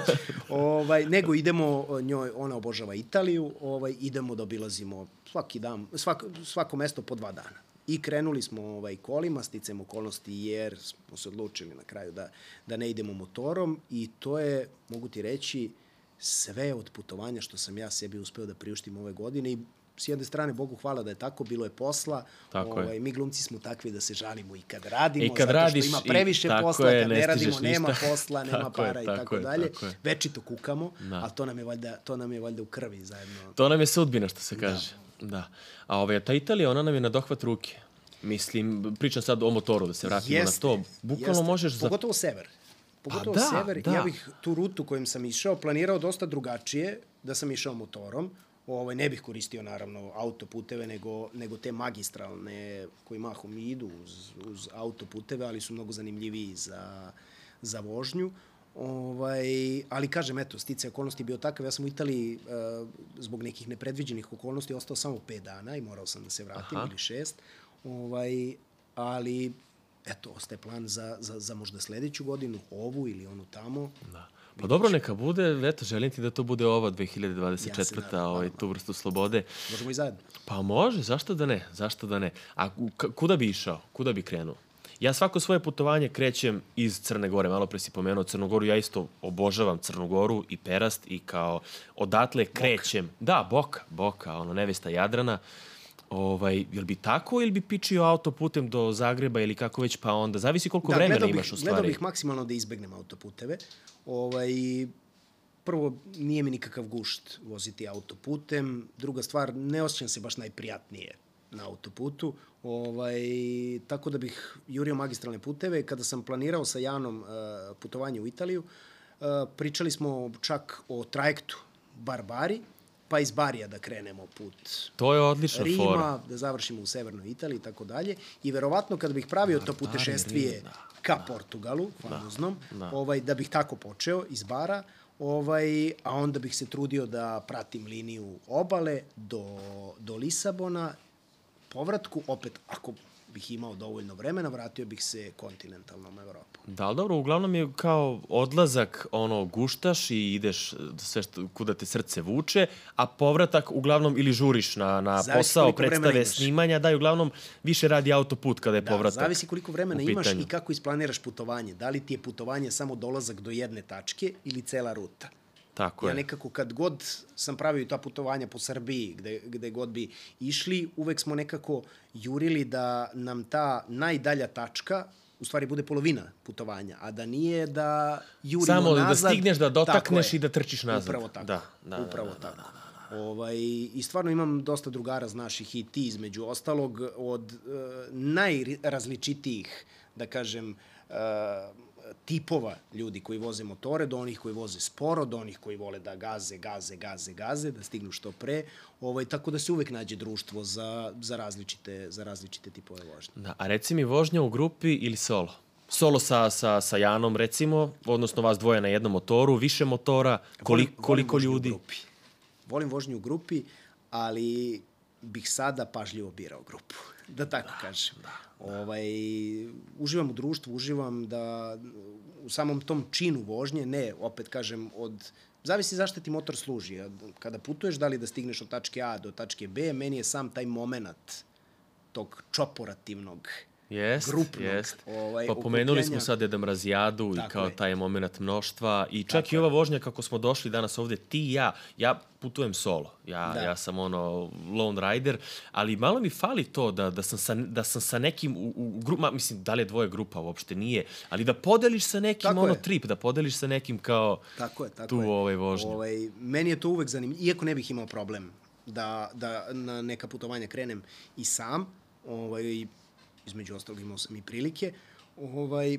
ovaj, nego idemo, o, njoj, ona obožava Italiju, ovaj, idemo da obilazimo svaki dan, svako, svako mesto po dva dana. I krenuli smo ovaj, kolima, sticam okolnosti jer smo se odlučili na kraju da, da ne idemo motorom i to je, mogu ti reći, sve od putovanja što sam ja sebi uspeo da priuštim ove godine i s jedne strane, Bogu hvala da je tako, bilo je posla. Tako je. ovaj, Mi glumci smo takvi da se žalimo i kad radimo, I kad zato radiš što ima i- previše tako posla, je, kad ne ne, radimo, nema ništa. posla, nema Tako je, para i tako tako je, dalje. tako je. Večito kukamo, Da. ali to nam, je valjda, to nam je valjda u krvi zajedno. To nam je sudbina, što se kaže. Da. Da. A ovaj, ta Italija, ona nam je na dohvat ruke. Mislim, pričam sad o motoru, da se vratimo na to. Bukvalno jeste. možeš za... Pogotovo sever. Pogotovo da, sever. da. Ja bih tu rutu kojom sam išao planirao dosta drugačije, da sam išao motorom. Ovaj, ne bih koristio, naravno, autoputeve, nego, nego te magistralne koji mahom idu uz, uz autoputeve, ali su mnogo zanimljiviji za, za vožnju. Ovaj, ali kažem, eto, stice okolnosti bio takav. Ja sam u Italiji uh, zbog nekih nepredviđenih okolnosti ostao samo pet dana i morao sam da se vratim, Aha. ili šest. Ovaj, ali, eto, ostaje plan za, za, za možda sledeću godinu, ovu ili onu tamo. Da. Pa dobro, neka bude, eto, želim ti da to bude ova 2024. Ja ovaj, tu vrstu slobode. Možemo i zajedno. Pa može, zašto da ne, zašto da ne. A kuda bi išao, kuda bi krenuo? Ja svako svoje putovanje krećem iz Crne Gore. Malo pre si pomenuo Crnogoru, ja isto obožavam Crnogoru i Perast i kao odatle krećem. Da, Boka, Boka, ono, nevesta Jadrana. Ovaj, jel bi tako ili bi pičio autoputem do Zagreba ili kako već pa onda? Zavisi koliko Da, vremena gledao imaš bih, u Gledao stvari. bih maksimalno da izbegnem autoputeve. Ovaj, prvo, nije mi nikakav gušt voziti autoputem. Druga stvar, ne osjećam se baš najprijatnije na autoputu. Ovaj, tako da bih jurio magistralne puteve. Kada sam planirao sa Janom uh, putovanje u Italiju, uh, pričali smo čak o trajektu Barbari, pa iz Barija da krenemo put To je odlična Rima, fora. da završimo u severnoj Italiji i tako dalje. I verovatno kada bih pravio to putešestvije Rim, da, ka Portugalu, famoznom, da. ovaj, da bih tako počeo iz bara, ovaj, a onda bih se trudio da pratim liniju obale do, do Lisabona, povratku, opet, ako bih imao dovoljno vremena, vratio bih se kontinentalnom Evropom. Da, ali dobro, uglavnom je kao odlazak, ono, guštaš i ideš sve što, kuda te srce vuče, a povratak uglavnom ili žuriš na, na Zavisi posao, predstave, snimanja, da, i uglavnom više radi autoput kada je Da, povratak. zavisi koliko vremena imaš i kako isplaniraš putovanje. Da li ti je putovanje samo dolazak do jedne tačke ili cela ruta? Tako ja je. nekako kad god sam pravio ta putovanja po Srbiji, gde, gde god bi išli, uvek smo nekako jurili da nam ta najdalja tačka u stvari bude polovina putovanja, a da nije da jurimo Samo da nazad. stigneš da dotakneš Tako je. i da trčiš nazad. Upravo tako. Da, da, da, upravo da, da, tako. Ovaj, I stvarno imam dosta drugara, znaš ih i ti između ostalog, od uh, najrazličitijih, da kažem, uh, tipova ljudi koji voze motore, do onih koji voze sporo, do onih koji vole da gaze, gaze, gaze, gaze, da stignu što pre. Ovaj, tako da se uvek nađe društvo za, za, različite, za različite tipove vožnje. Da, a reci mi vožnja u grupi ili solo? Solo sa, sa, sa Janom, recimo, odnosno vas dvoje na jednom motoru, više motora, koli, Volim- volim koliko vožnju u ljudi? grupi. Volim vožnju u grupi, ali bih sada pažljivo birao grupu, da tako da, kažem. Da, da. Ovaj, uživam u društvu, uživam da u samom tom činu vožnje, ne, opet kažem, od Zavisi zašto ti motor služi. Kada putuješ, da li da stigneš od tačke A do tačke B, meni je sam taj moment tog čoporativnog Jest, grupnog, jest. ovaj, pa pomenuli smo sad Edam Razijadu i Tako kao je. taj moment mnoštva i čak i ova vožnja kako smo došli danas ovde, ti i ja, ja putujem solo, ja, Da. ja sam ono lone rider, ali malo mi fali to da, da, sam, sa, da sam sa nekim u, u grupa, mislim da li je dvoje grupa uopšte nije, ali da podeliš sa nekim Tako ono je. trip, da podeliš sa nekim kao Tako je, tako tu je. ovaj vožnju. Ovaj, meni je to uvek zanimljivo, iako ne bih imao problem da, da na neka putovanja krenem i sam, ovaj, između ostalog imao sam i prilike, ovaj,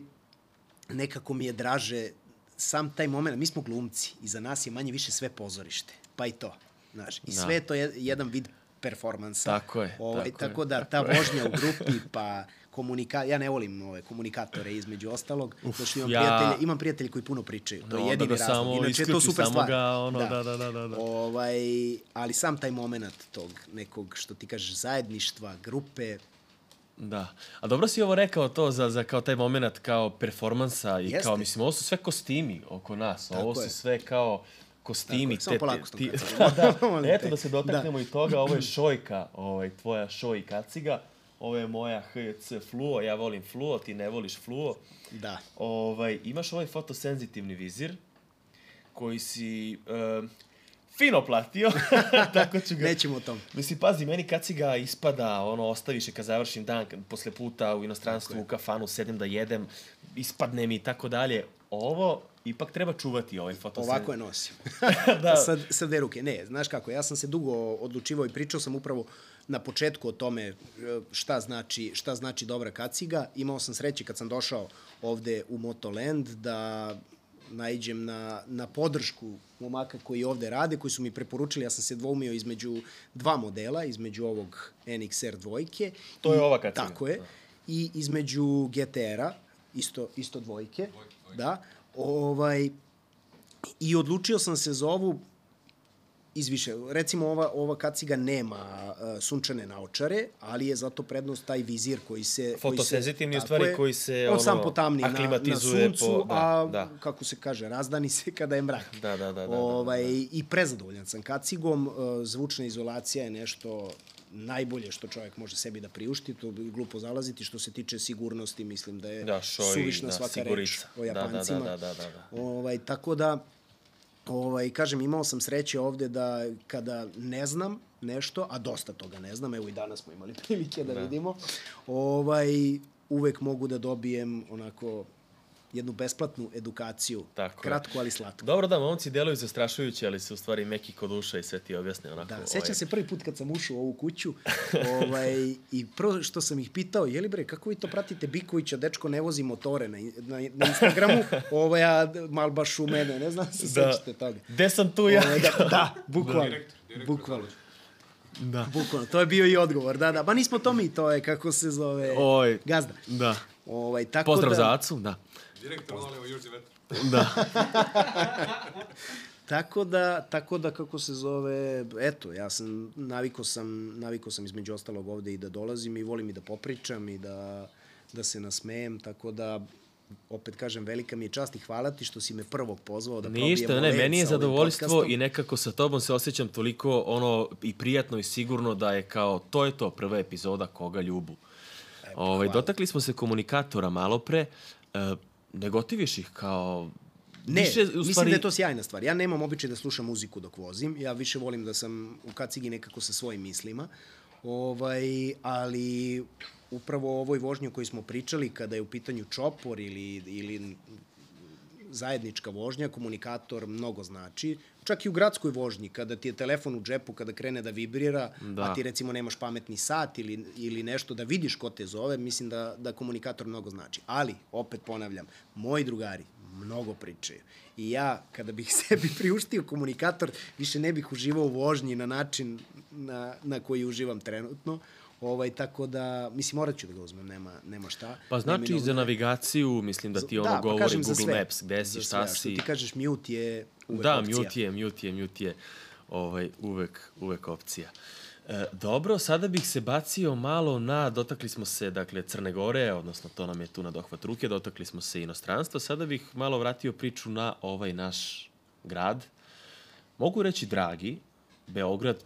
nekako mi je draže sam taj moment, mi smo glumci i za nas je manje više sve pozorište, pa i to, znaš, i Da. sve je to je jedan vid performansa. Tako je, Ovaj, tako tako, je, da, ta vožnja u grupi, pa komunika... Ja ne volim ove komunikatore između ostalog, Uf, zato što imam, ja- ja... prijatelje, imam prijatelje koji puno pričaju. To No, je onda jedini ga razlog. samo Inače je to super stvar. ga, ono, da, da, da, da, da. Ovaj, ali sam taj moment tog nekog, što ti kažeš, zajedništva, grupe, Da. A dobro si ovo rekao to za, za kao taj moment kao performansa i Jeste. kao, mislim, ovo su sve kostimi oko nas. Tako ovo su je. sve kao kostimi. Tako samo polako kacigom. da, Molim eto te. da se dotaknemo Da. i toga. Ovo je šojka, ovaj, tvoja šoj kaciga. Ovo je moja HC fluo. Ja volim fluo, ti ne voliš fluo. da. Ovaj, imaš ovaj fotosenzitivni vizir koji si uh, fino platio. Tako ću ga... Nećemo o tom. Mislim, pazi, meni kad si ga ispada, ono, ostaviš je kad završim dan, posle puta u inostranstvu, u kafanu, sedem da jedem, ispadne mi i tako dalje. Ovo ipak treba čuvati, ovaj fotosen. Ovako je nosim. Da. Sa, sa dve ruke. Ne, znaš kako, ja sam se dugo odlučivao i pričao sam upravo na početku o tome e, šta znači, šta znači dobra kaciga. Imao sam sreće kad sam došao ovde u Motoland da naiđem na, na podršku momaka koji ovde rade, koji su mi preporučili, ja sam se dvoumio između dva modela, između ovog NXR dvojke. To je ova kaciga. Tako je. I između GTR-a, isto, isto dvojke. Da. Ovaj, I odlučio sam se za ovu iz više. Recimo, ova, ova kaciga nema uh, sunčane naočare, ali je zato prednost taj vizir koji se... Fotosenzitivni u stvari je, koji se, On ono, sam potamni na, na suncu, po- da, a da. kako se kaže, razdani se kada je mrak. Da, da, da, da, da, ovaj, I prezadovoljan sam kacigom. Uh, zvučna izolacija je nešto najbolje što čovjek može sebi da priušti, to bi glupo zalaziti. Što se tiče sigurnosti, mislim da je Da, šoj, suvišna da, svaka sigurica. reč o Da, da, da, Japancima. da, da, da, da. Ovaj, tako da, ovaj, kažem, imao sam sreće ovde da kada ne znam nešto, a dosta toga ne znam, evo i danas smo imali prilike da, da. vidimo, ovaj, uvek mogu da dobijem onako jednu besplatnu edukaciju. Tako Kratko, ali slatko. Dobro da, momci deluju zastrašujuće, ali su u stvari meki kod uša i sve ti objasne onako. Da, sećam ovaj... se prvi put kad sam ušao u ovu kuću ovaj, i prvo što sam ih pitao, jeli bre, kako vi to pratite Bikovića, dečko ne vozi motore na, na, na Instagramu, ovaj, a mal baš u mene, ne znam se da. sećate toga. Gde sam tu ja? Ovaj, da, da, bukvalno. Direktor, direktor bukvalno. Da. Bukvalno, to je bio i odgovor, da, da. Pa nismo to mi, to je kako se zove Oj, gazda. Da. Ovaj, tako Pozdrav da, za Acu, da. Direktor volimo Južni vetar. Da. tako da, tako da kako se zove, eto, ja sam, naviko sam, naviko sam između ostalog ovde i da dolazim i volim i da popričam i da, da se nasmejem, tako da opet kažem, velika mi je čast i hvala ti što si me prvog pozvao da Ništa, probijemo ne, meni je zadovoljstvo i nekako sa tobom se osjećam toliko ono i prijatno i sigurno da je kao, to je to prva epizoda Koga ljubu. E, pa ovaj, dotakli smo se komunikatora malo pre, uh, ne gotiviš ih kao Ne, više, u stvari... mislim da je to sjajna stvar. Ja nemam običaj da slušam muziku dok vozim. Ja više volim da sam u kacigi nekako sa svojim mislima. Ovaj, ali upravo o ovoj vožnji o kojoj smo pričali, kada je u pitanju čopor ili, ili zajednička vožnja, komunikator mnogo znači. Čak i u gradskoj vožnji, kada ti je telefon u džepu, kada krene da vibrira, da. a ti recimo nemaš pametni sat ili, ili nešto da vidiš ko te zove, mislim da, da komunikator mnogo znači. Ali, opet ponavljam, moji drugari mnogo pričaju. I ja, kada bih sebi priuštio komunikator, više ne bih uživao u vožnji na način na, na koji uživam trenutno. Ovaj, tako da, mislim, morat ću da ga uzmem, nema, nema šta. Pa znači i za navigaciju, mislim da ti ono da, pa govori Google sve, Maps, gde si, šta si. Što ti kažeš, mute je uvek da, opcija. Da, mute je, mute je, mute je ovaj, uvek, uvek opcija. E, dobro, sada bih se bacio malo na, dotakli smo se, dakle, Crne Gore, odnosno to nam je tu na dohvat ruke, dotakli smo se inostranstva, sada bih malo vratio priču na ovaj naš grad. Mogu reći, dragi, Beograd,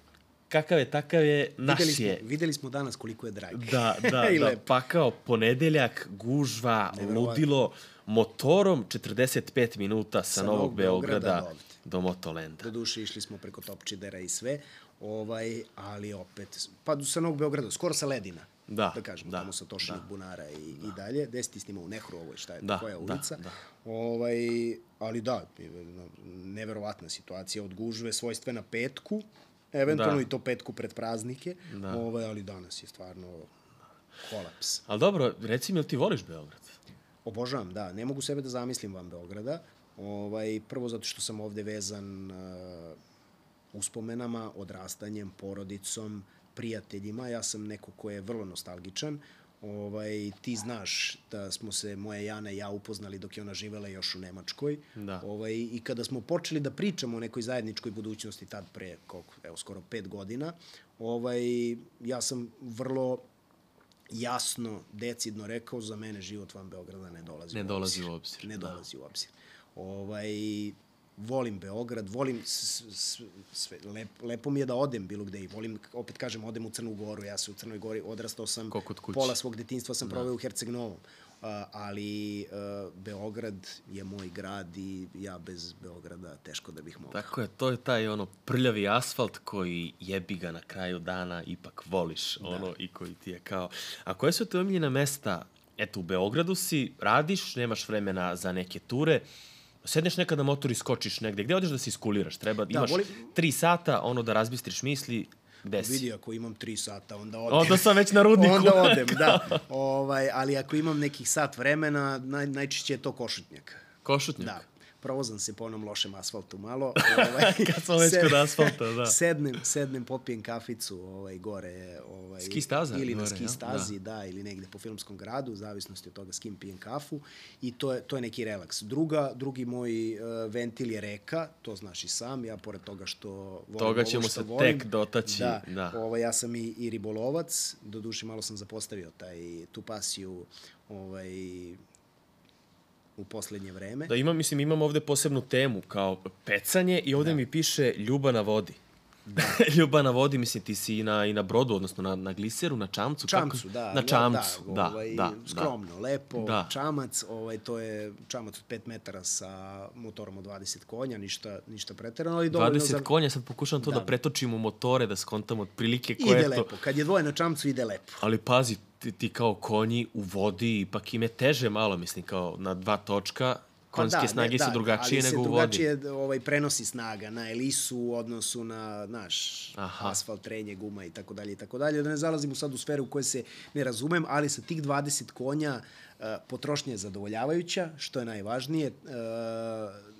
kakav je, takav je, naš videli smo, je. Videli smo danas koliko je dragi. Da, da, da, pa kao ponedeljak, gužva, ludilo, motorom 45 minuta sa, sa Novog Beograda, Beograda do, Motolenda. Do duše išli smo preko Topčidera i sve, ovaj, ali opet, pa sa Novog Beograda, skoro sa Ledina. Da, da kažemo, da, tamo sa Tošinog da, bunara i, da. i dalje. Gde si ti snimao u Nehru, ovo je šta je, da, koja da, ulica. Da, da. Ovaj, ali da, neverovatna situacija od gužve svojstvena petku, eventualno da. i to petku pred praznike, da. ovaj, ali danas je stvarno kolaps. Ali dobro, reci mi, ti voliš Beograd? Obožavam, da. Ne mogu sebe da zamislim van Beograda. Ovaj, prvo zato što sam ovde vezan uh, uspomenama, odrastanjem, porodicom, prijateljima. Ja sam neko ko je vrlo nostalgičan. Ovaj, ti znaš da smo se moja Jana i ja upoznali dok je ona živela još u Nemačkoj. Da. Ovaj, I kada smo počeli da pričamo o nekoj zajedničkoj budućnosti tad pre, koliko, evo, skoro pet godina, ovaj, ja sam vrlo jasno, decidno rekao, za mene život van Beograda ne dolazi ne u dolazi u obzir. Ne da. dolazi u obzir. Ovaj, volim Beograd, volim sve, lep, lepo mi je da odem bilo gde i volim, opet kažem, odem u Crnu Goru, ja se u Crnoj Gori odrastao sam, pola svog detinstva sam da. proveo u Herceg Novom, uh, ali uh, Beograd je moj grad i ja bez Beograda teško da bih mogao. Tako je, to je taj ono prljavi asfalt koji jebi ga na kraju dana ipak voliš, da. ono i koji ti je kao... A koje su te omiljena mesta? Eto, u Beogradu si, radiš, nemaš vremena za neke ture, sedneš nekad na motor i skočiš negde, gde odeš da se iskuliraš? Treba, da, imaš volim... tri sata, ono da razbistriš misli, gde si? Vidi, ako imam tri sata, onda odem. Onda sam već na rudniku. onda odem, da. ovaj, ali ako imam nekih sat vremena, naj, najčešće je to košutnjak. Košutnjak? Da provozam se po onom lošem asfaltu malo. Ovaj, Kad smo već kod asfalta, da. Sednem, sednem, popijem kaficu ovaj, gore. Ovaj, ski staza? Ili gore, na ski stazi, da. da. ili negde po filmskom gradu, u zavisnosti od toga s kim pijem kafu. I to je, to je neki relaks. Druga, drugi moj uh, ventil je reka, to znaš i sam. Ja, pored toga što volim Toga ćemo ovo što se volim, tek dotaći. Da, da. Ovaj, ja sam i, i ribolovac. Doduše, malo sam zapostavio taj, tu pasiju ovaj, u poslednje vreme. Da, imam, mislim, imam ovde posebnu temu kao pecanje i ovde da. mi piše ljuba na vodi. Da. Ljubav na vodi, mislim, ti si i na, i na brodu, odnosno na, na gliseru, na čamcu. Čamcu, kako? da. Na čamcu, da, da, ovaj, da, Skromno, lepo, Da. čamac, ovaj, to je čamac od 5 metara sa motorom od 20 konja, ništa, ništa preterano, ali dovoljno 20 za... konja, sad pokušavam to da, Da. pretočim u motore, da skontamo otprilike koje Ide je to. lepo, kad je dvoje na čamcu, ide lepo. Ali pazi, ti, ti kao konji u vodi, ipak im je teže malo, mislim, kao na dva točka, konjske ne, snage su drugačije ali nego se u vodi. drugačije ovaj, prenosi snaga na elisu u odnosu na naš Aha. asfalt, trenje, guma i tako dalje i tako dalje. Da ne zalazimo sad u sferu u kojoj se ne razumem, ali sa tih 20 konja uh, potrošnja je zadovoljavajuća, što je najvažnije. Uh,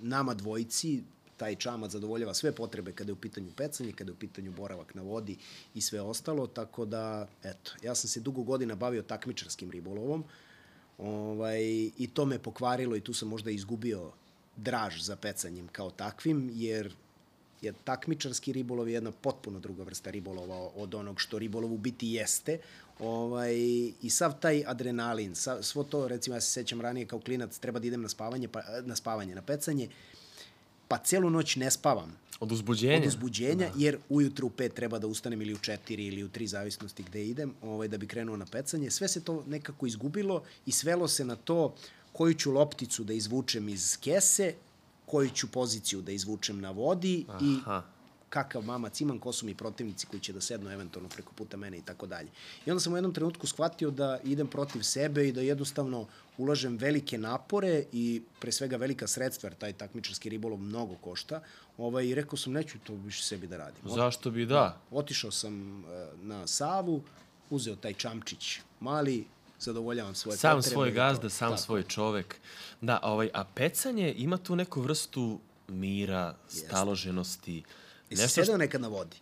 nama dvojici taj čamac zadovoljava sve potrebe kada je u pitanju pecanje, kada je u pitanju boravak na vodi i sve ostalo, tako da, eto, ja sam se dugo godina bavio takmičarskim ribolovom, Ovaj, I to me pokvarilo i tu sam možda izgubio draž za pecanjem kao takvim, jer je takmičarski ribolov je jedna potpuno druga vrsta ribolova od onog što ribolov u biti jeste. Ovaj, I sav taj adrenalin, sav, svo to, recimo ja se sećam ranije kao klinac, treba da idem na spavanje, pa, na spavanje, na pecanje, pa celu noć ne spavam Od uzbuđenja? od uzbuđenja, da. jer ujutru u pet treba da ustanem ili u četiri ili u tri, zavisnosti gde idem, ovaj, da bi krenuo na pecanje. Sve se to nekako izgubilo i svelo se na to koju ću lopticu da izvučem iz kese, koju ću poziciju da izvučem na vodi Aha. i. kakav mamac imam, ko su mi protivnici koji će da sednu eventualno preko puta mene i tako dalje. I onda sam u jednom trenutku shvatio da idem protiv sebe i da jednostavno ulažem velike napore i pre svega velika sredstva, jer taj takmičarski ribolov mnogo košta, ovaj, i rekao sam neću to više sebi da radim. Zašto bi da? Otišao sam e, na Savu, uzeo taj čamčić mali, zadovoljavam svoje Sam potrebe. svoj i to. gazda, sam Tako. svoj čovek. Da, ovaj, a pecanje ima tu neku vrstu mira, staloženosti. Jesi Nešto sedeo nekad na vodi?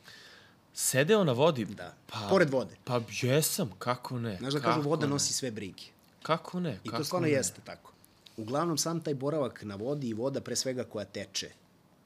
Sedeo na vodi? Da. Pored vode. Pa jesam, kako ne? Znaš da kako kažu voda ne? nosi sve brige. Kako ne? I kako to stvarno ne? jeste tako. Uglavnom, sam taj boravak na vodi i voda pre svega koja teče,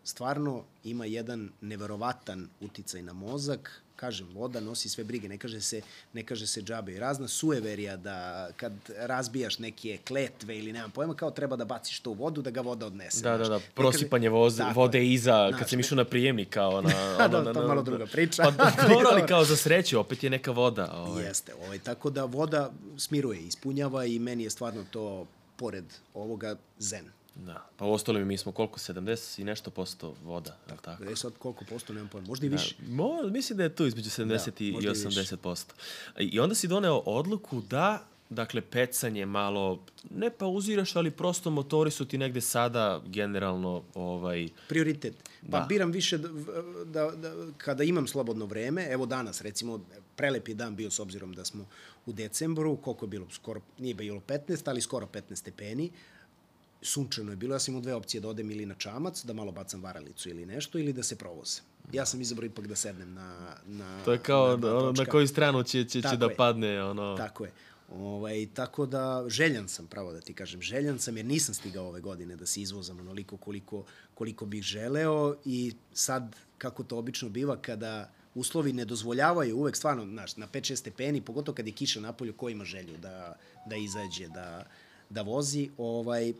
stvarno ima jedan neverovatan uticaj na mozak. Kažem, voda nosi sve brige, ne kaže se, ne kaže se džabe. I razna sueverija da kad razbijaš neke kletve ili nemam pojma, kao treba da baciš to u vodu da ga voda odnese. Da, da, znaš. da, kaže- prosipanje voz, Tako vode je. iza, Znaš, kad sam išao na prijemnik, kao na... Da, ono, to na- malo na- druga priča. Pa da, dobro, ali kao za sreću, opet je neka voda. Ovaj. Jeste, ovaj, tako da voda smiruje, ispunjava i meni je stvarno to, pored ovoga, zen. Da, pa u ostalo mi smo koliko, 70 i nešto posto voda, je li tako? Gde sad koliko posto, nemam pojma, možda i više. Mo, mislim da je tu između 70 Da, i možda i 80%. I onda si doneo odluku da, dakle, pecanje malo, ne pauziraš, ali prosto motori su ti negde sada generalno, ovaj, Prioritet. Pa Da. biram više da, da, da, kada imam slobodno vreme, evo danas recimo, prelep je dan bio s obzirom da smo u decembru, koliko je bilo, skoro, nije bilo 15, ali skoro 15 stepeni, sunčano je bilo, ja sam imao dve opcije da odem ili na čamac, da malo bacam varalicu ili nešto, ili da se provoze. Ja sam izabrao ipak da sednem na, na to je kao na na, ono, na točka. koju stranu će, će, će da je. padne, ono... Tako je. Ovaj, tako da željan sam, pravo da ti kažem, željan sam jer nisam stigao ove godine da se izvozam onoliko koliko, koliko bih želeo i sad, kako to obično biva, kada uslovi ne dozvoljavaju uvek stvarno, znaš, na 5-6 stepeni, pogotovo kad je kiša napolju, ko ima želju da, da izađe, da, da vozi, ovaj,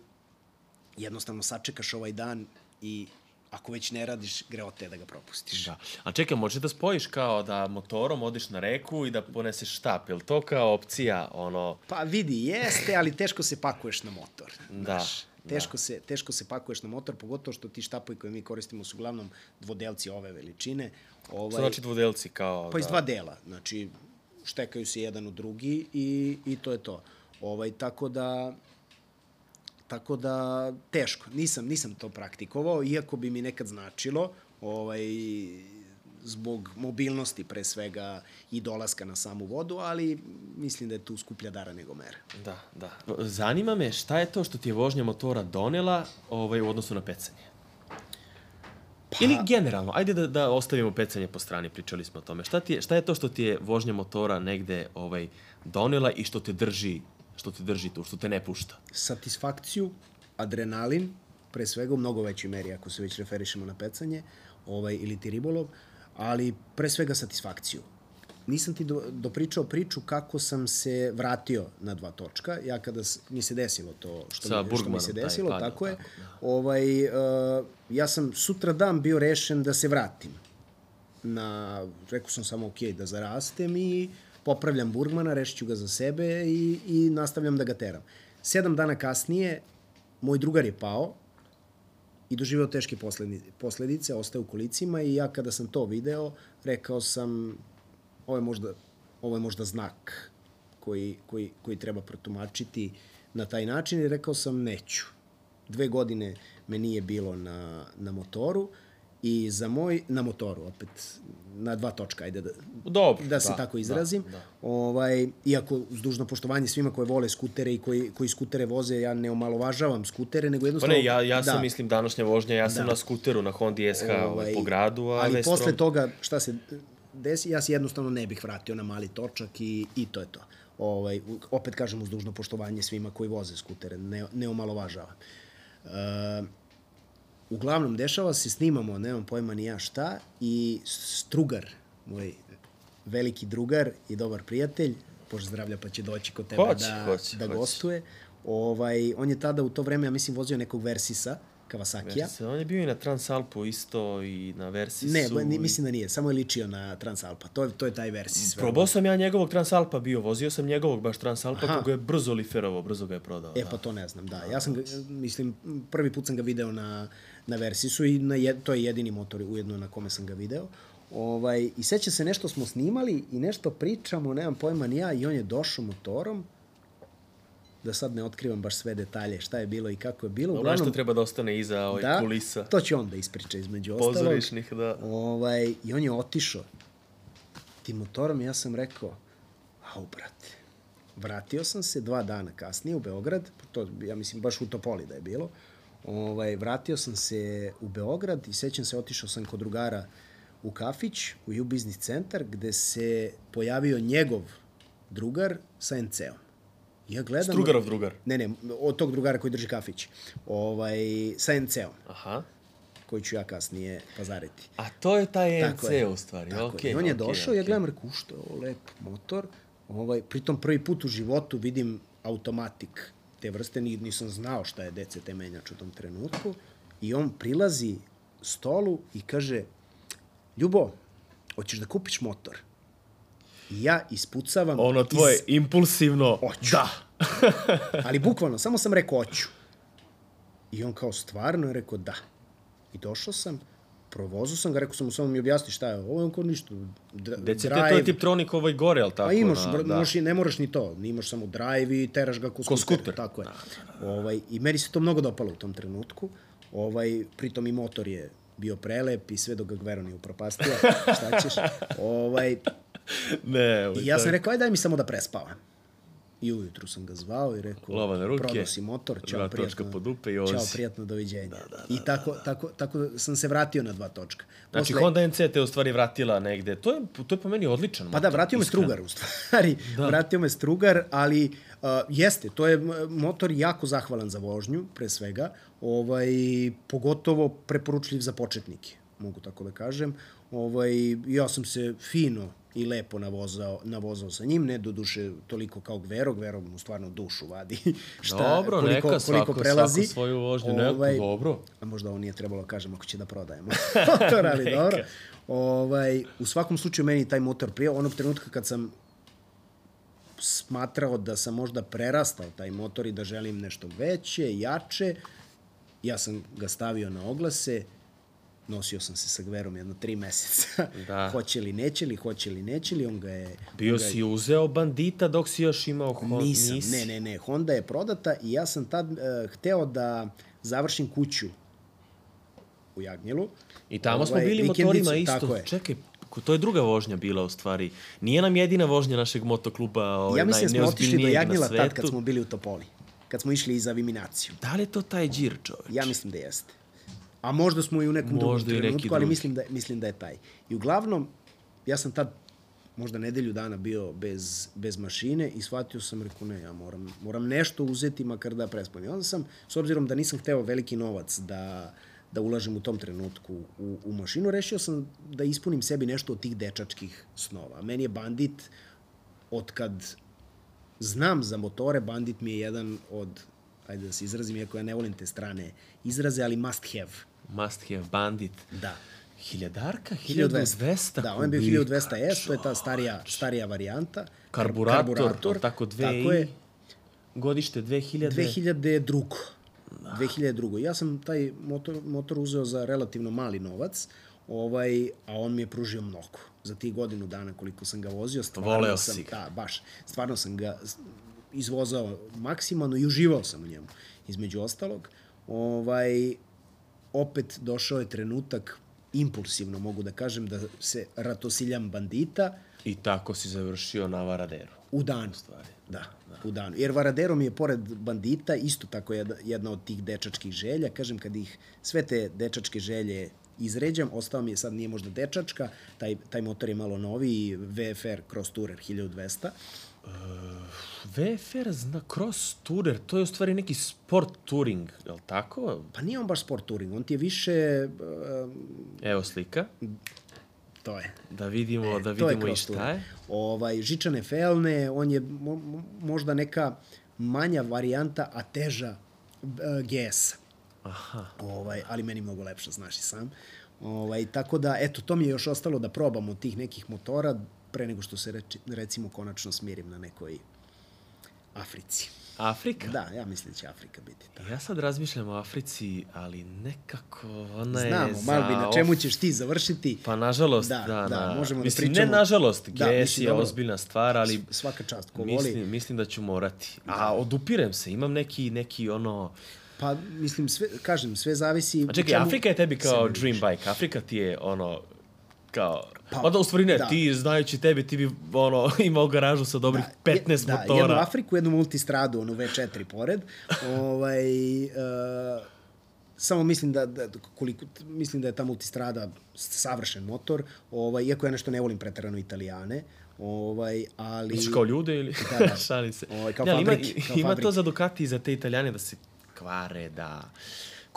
jednostavno sačekaš ovaj dan i ako već ne radiš, greota je da ga propustiš. Da. A čekaj, možeš da spojiš kao da motorom odiš na reku i da poneseš štap, je li to kao opcija, ono... Pa vidi, jeste, ali teško se pakuješ na motor. Da, Znaš, teško, da. Se, teško se pakuješ na motor, pogotovo što ti štapovi koje mi koristimo su uglavnom dvodelci ove veličine. Ovaj, Što znači dvodelci kao... Pa iz da- dva dela. Znači, štekaju se jedan u drugi i, i to je to. Ovaj, tako da, tako da, teško. Nisam, nisam to praktikovao, iako bi mi nekad značilo, ovaj, zbog mobilnosti pre svega i dolaska na samu vodu, ali mislim da je tu skuplja dara nego mere. Da, da. Zanima me šta je to što ti je vožnja motora donela ovaj, u odnosu na pecanje? Pa... Ili generalno, ajde da, da ostavimo pecanje po strani, pričali smo o tome. Šta, ti je, šta je to što ti je vožnja motora negde ovaj, donela i što te drži što te drži tu, što te ne pušta? satisfakciju, adrenalin, pre svega u mnogo većoj meri ako se već referišemo na pecanje ovaj, ili ti ribolov, ali pre svega satisfakciju. Nisam ti do, dopričao priču kako sam se vratio na dva točka. Ja kada mi se desilo to što, Sa mi, što mi se taj desilo, pad, tako je. tako, da. Ovaj, uh, ja sam sutra dan bio rešen da se vratim na, rekao sam samo ok, da zarastem i popravljam Burgmana, rešit ću ga za sebe i, i nastavljam da ga teram. Sedam dana kasnije, moj drugar je pao i doživeo teške posledice, posledice ostao u kolicima i ja kada sam to video, rekao sam, ovo je možda, ovo je možda znak koji, koji, koji treba protumačiti na taj način i rekao sam neću. Dve godine me nije bilo na, na motoru i za moj, na motoru opet, na dva točka, ajde da, Dobro, da se da, tako izrazim. da, da. Ovaj, iako, uz dužno poštovanje svima koji vole skutere i koji, koji skutere voze, ja ne omalovažavam skutere, nego Pa jednostavno... ne, ja, ja sam, da, mislim, današnja vožnja, ja sam Da. na skuteru, na Hondi SH ovaj, po gradu, a ali Vestrom... posle toga, šta se desi, ja se jednostavno ne bih vratio na mali točak i, i to je to. Ovaj, opet kažem uz dužno poštovanje svima koji voze skutere, ne, ne omalovažavam. Uh, uglavnom, dešava se, snimamo, nemam pojma ni ja šta, i Strugar, moj veliki drugar i dobar prijatelj, Bože zdravlja pa će doći kod tebe Hoće, da, hoće, da hoće. gostuje. Ovaj, on je tada u to vreme, ja mislim, vozio nekog Versisa, Kawasakija. Versi, on je bio i na Transalpu isto i na Versisu. Ne, ba- ni, mislim da nije, samo je ličio na Transalpa. To je, to je taj Versis. Probao sam ja njegovog Transalpa bio, vozio sam njegovog baš Transalpa, Aha. koga je brzo liferovo, brzo ga je prodao. E, da. pa to ne znam, da. Ja sam ga, mislim, prvi put sam ga video na, na Versisu i na jed, to je jedini motor ujedno na kome sam ga video. Ovaj, I seća se, nešto smo snimali i nešto pričamo, nemam pojma ni ja, i on je došao motorom, da sad ne otkrivam baš sve detalje, šta je bilo i kako je bilo. Dobro, nešto treba da ostane iza ovaj da, kulisa. to će on da ispriča između ostalog. Pozorišnih, da. Ovaj, I on je otišao tim motorom i ja sam rekao, au, brate, vratio sam se dva dana kasnije u Beograd, to, ja mislim, baš u Topoli da je bilo, ovaj, vratio sam se u Beograd i sećam se, otišao sam kod drugara u kafić, u U Business centar, gde se pojavio njegov drugar sa NC-om. Ja gledam... Strugarov drugar. Ne, ne, od tog drugara koji drži kafić. Ovaj, sa NC-om, Aha. koji ću ja kasnije pazariti. A to je taj NC je. u stvari. Tako okay, je. I on je okay, došao, okay. ja gledam, rekao, "U, što je ovo lep motor. Ovaj, pritom prvi put u životu vidim automatik te vrste, ni, nisam znao šta je DCT menjač u tom trenutku. I on prilazi stolu i kaže, Ljubo, hoćeš da kupiš motor? I ja ispucavam Ono tvoje iz... impulsivno. Hoću. Da. Ali bukvalno, samo sam rekao hoću. I on kao stvarno je rekao da. I došao sam, provozu sam ga, rekao sam mu samo mi objasni šta je ovo, on kao ništa. DCT to je Tiptronic ovaj gore, ali tako? Pa imaš, na, da. možeš, ne moraš ni to. Imaš samo drive i teraš ga ko skuter. skuter. Tako je. Ovaj, I meni se to mnogo dopalo u tom trenutku. Ovaj, pritom i motor je bio prelep i sve dok ga Gvero nije upropastio. Šta ćeš? Ovaj, Ne, ovaj, I ja sam rekao, aj daj mi samo da prespavam. I ujutru sam ga zvao i rekao, Lova na ruke, prodao si motor, čao, prijatno, po dupe i čao, prijatno, doviđenja. Da, da, da, I tako, tako, tako sam se vratio na dva točka. Znači, Honda NC te u stvari vratila negde. To je, to je po meni odličan Pa da, motor, vratio me. Strugar u stvari. Da. Vratio me Strugar, ali uh, jeste, to je motor jako zahvalan za vožnju, pre svega. Ovaj, pogotovo preporučljiv za početnike, mogu tako da kažem. Ovaj, ja sam se fino i lepo navozao, navozao sa njim, ne do duše toliko kao Gvero, Gvero mu stvarno dušu vadi. Šta, Dobro, koliko, neka, koliko svako, prelazi. svako svoju vožnju, ovaj, neko, dobro. A možda ovo nije trebalo da kažem ako će da prodajemo motor, ali dobro. Ovaj, u svakom slučaju meni taj motor prije, onog trenutka kad sam smatrao da sam možda prerastao taj motor i da želim nešto veće, jače, ja sam ga stavio na oglase, nosio sam se sa Gverom jedno tri meseca. Da. hoće li, neće li, hoće li, neće li, on ga je... Bio ga je- si uzeo bandita dok si još imao Honda. Nisam, nisi? ne, ne, ne. Honda je prodata i ja sam tad uh, hteo da završim kuću u Jagnjelu. I tamo smo Ovaj, bili vikendicu, motorima isto. je. Čekaj, to je druga vožnja bila u stvari. Nije nam jedina vožnja našeg motokluba ovaj, ja mislim da smo otišli do Jagnjela tad kad smo bili u Topoli. Kad smo išli za Viminaciju. Da li je to taj džir, čoveč? Ja mislim da jeste. A možda smo i u nekom drugom Možda neki trenutku, ali drugi. mislim da, mislim da je taj. I uglavnom, ja sam tad možda nedelju dana bio bez, bez mašine i shvatio sam, rekao, ne, ja moram, moram nešto uzeti makar da prespam. I onda sam, s obzirom da nisam hteo veliki novac da, da ulažem u tom trenutku u, u mašinu, rešio sam da ispunim sebi nešto od tih dečačkih snova. Meni je bandit, od kad znam za motore, bandit mi je jedan od, ajde da se izrazim, iako ja ne volim te strane izraze, ali must have. Must have bandit. Da. Hiljadarka, 1200. 1200 Da, on je bio kubika, 1200S, to je ta starija, starija varijanta. Karburator, Karburator, tako dve tako je. Godište 2000... 2002. 2002. Ja sam taj motor, motor uzeo za relativno mali novac, ovaj, a on mi je pružio mnogo. Za tih godinu dana koliko sam ga vozio, stvarno Voleo sam, si ga. Da, baš. Stvarno sam ga izvozao maksimalno i uživao sam u njemu, između ostalog. Ovaj, opet došao je trenutak, impulsivno mogu da kažem, da se ratosiljam bandita, I tako si završio na Varaderu. U danu. Stvari. Da, u danu. Jer Varadero mi je pored bandita isto tako jedna, jedna od tih dečačkih želja. Kažem, kad ih sve te dečačke želje izređam, ostao mi je sad nije možda dečačka, taj, taj motor je malo noviji, VFR Cross Tourer 1200. VFR zna cross tourer, to je u stvari neki sport touring, je li tako? Pa nije on baš sport touring, on ti je više... Uh, Evo slika, to je. da vidimo, da E, je vidimo i šta je. Ovaj, žičane felne, on je mo, mo, možda neka manja varijanta, a teža uh, GS. Aha. Ovaj, ali meni mnogo lepša, znaš i sam. Ovaj, tako da, eto, to mi je još ostalo da probam od tih nekih motora pre nego što se reči, recimo konačno smirim na nekoj Africi. Afrika? Da, ja mislim da će Afrika biti. Da. Ja sad razmišljam o Africi, ali nekako ona je Znamo, za... Malbi, na čemu ćeš ti završiti? Pa nažalost, Da, da, da, na... možemo da mislim, pričamo- ne nažalost, Da, GS je dobro. ozbiljna stvar, ali Svaka čast, ko mislim, voli. mislim da ću morati. A odupirem se, imam neki, neki ono... Pa, mislim, sve, kažem, sve zavisi... A čekaj, čemu Afrika je tebi kao dream bike, Afrika ti je ono kao... Pa, Pa, Onda u stvari ne, da. ti znajući tebi, ti bi ono, imao garažu sa dobrih 15 da, motora. jednu Afriku, jednu multistradu, onu V4 pored. ovaj, uh, samo mislim da, da koliko mislim da je ta multistrada savršen motor, ovaj iako ja nešto ne volim preterano Italijane, ovaj ali Misliš kao ljude ili? Da, da. Šalim se. Ovaj, kao Ne, ali fabrike, Ima, kao ima to fabrike. za Ducati i za te Italijane da se kvare, da...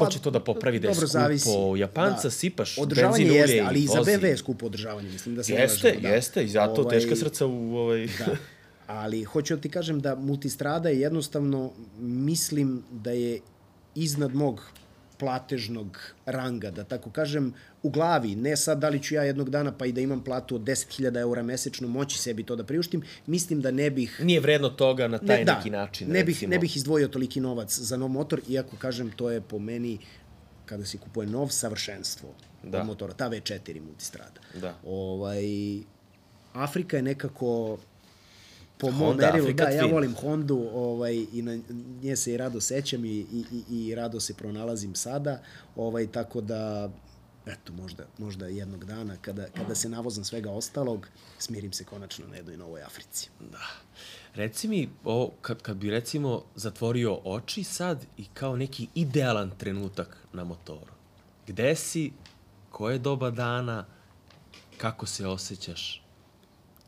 Ko Pa, će to da popravi da je dobro, skupo? zavisi. Japanca Da. sipaš Održavanje benzin, ulje jeste, i ali i za. BV je skupo održavanje, mislim da se Jeste, lažemo, da. jeste, i zato Ovaj, teška srca u ovaj... Da. Ali hoću da ti kažem da multistrada je jednostavno, mislim da je iznad mog platežnog ranga, da tako kažem, u glavi, ne sad da li ću ja jednog dana pa i da imam platu od 10.000 eura mesečno moći sebi to da priuštim, mislim da ne bih Nije vredno toga na taj ne, da, neki način, ne bih, recimo. ne bih izdvojio toliki novac za nov motor, iako kažem to je po meni kada se kupuje nov savršenstvo Da. motora, ta V4 multistrada. Da. Ovaj, Afrika je nekako po mom merilu, da, ja volim Hondu ovaj, i na nje se i rado sećam i, i, i, i rado se pronalazim sada, ovaj, tako da eto, možda, možda jednog dana kada, kada se navozam svega ostalog, smirim se konačno na jednoj novoj Africi. Reci mi, o, kad, kad bi recimo zatvorio oči sad i kao neki idealan trenutak na motoru. Gde si, koje doba dana, kako se osjećaš,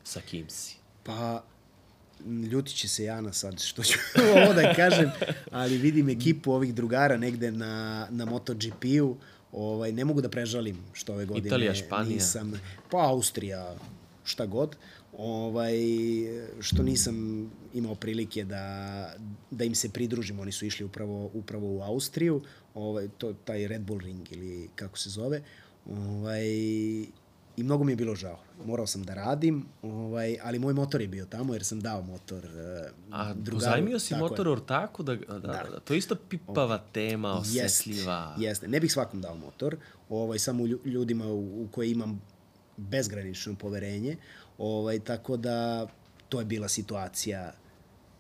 sa kim si? Pa, m, ljutit će se Jana sad što ću ovo da kažem, ali vidim ekipu ovih drugara negde na, na MotoGP-u. Ovaj, ne mogu da prežalim što ove godine Italija, Španija. nisam, pa Austrija, šta god, ovaj, što nisam imao prilike da, da im se pridružim. Oni su išli upravo, upravo u Austriju, ovaj, to, taj Red Bull Ring ili kako se zove. Ovaj, I mnogo mi je bilo žao. Morao sam da radim, ovaj, ali moj motor je bio tamo jer sam dao motor uh, A drugaru. pozajmio si Tako je. motor ortaku? Da, da, da, da. To je isto pipava tema, osetljiva. Jeste, jeste. Ne bih svakom dao motor, ovaj, samo lju- ljudima u, u koje imam bezgranično poverenje, ovaj, tako da to je bila situacija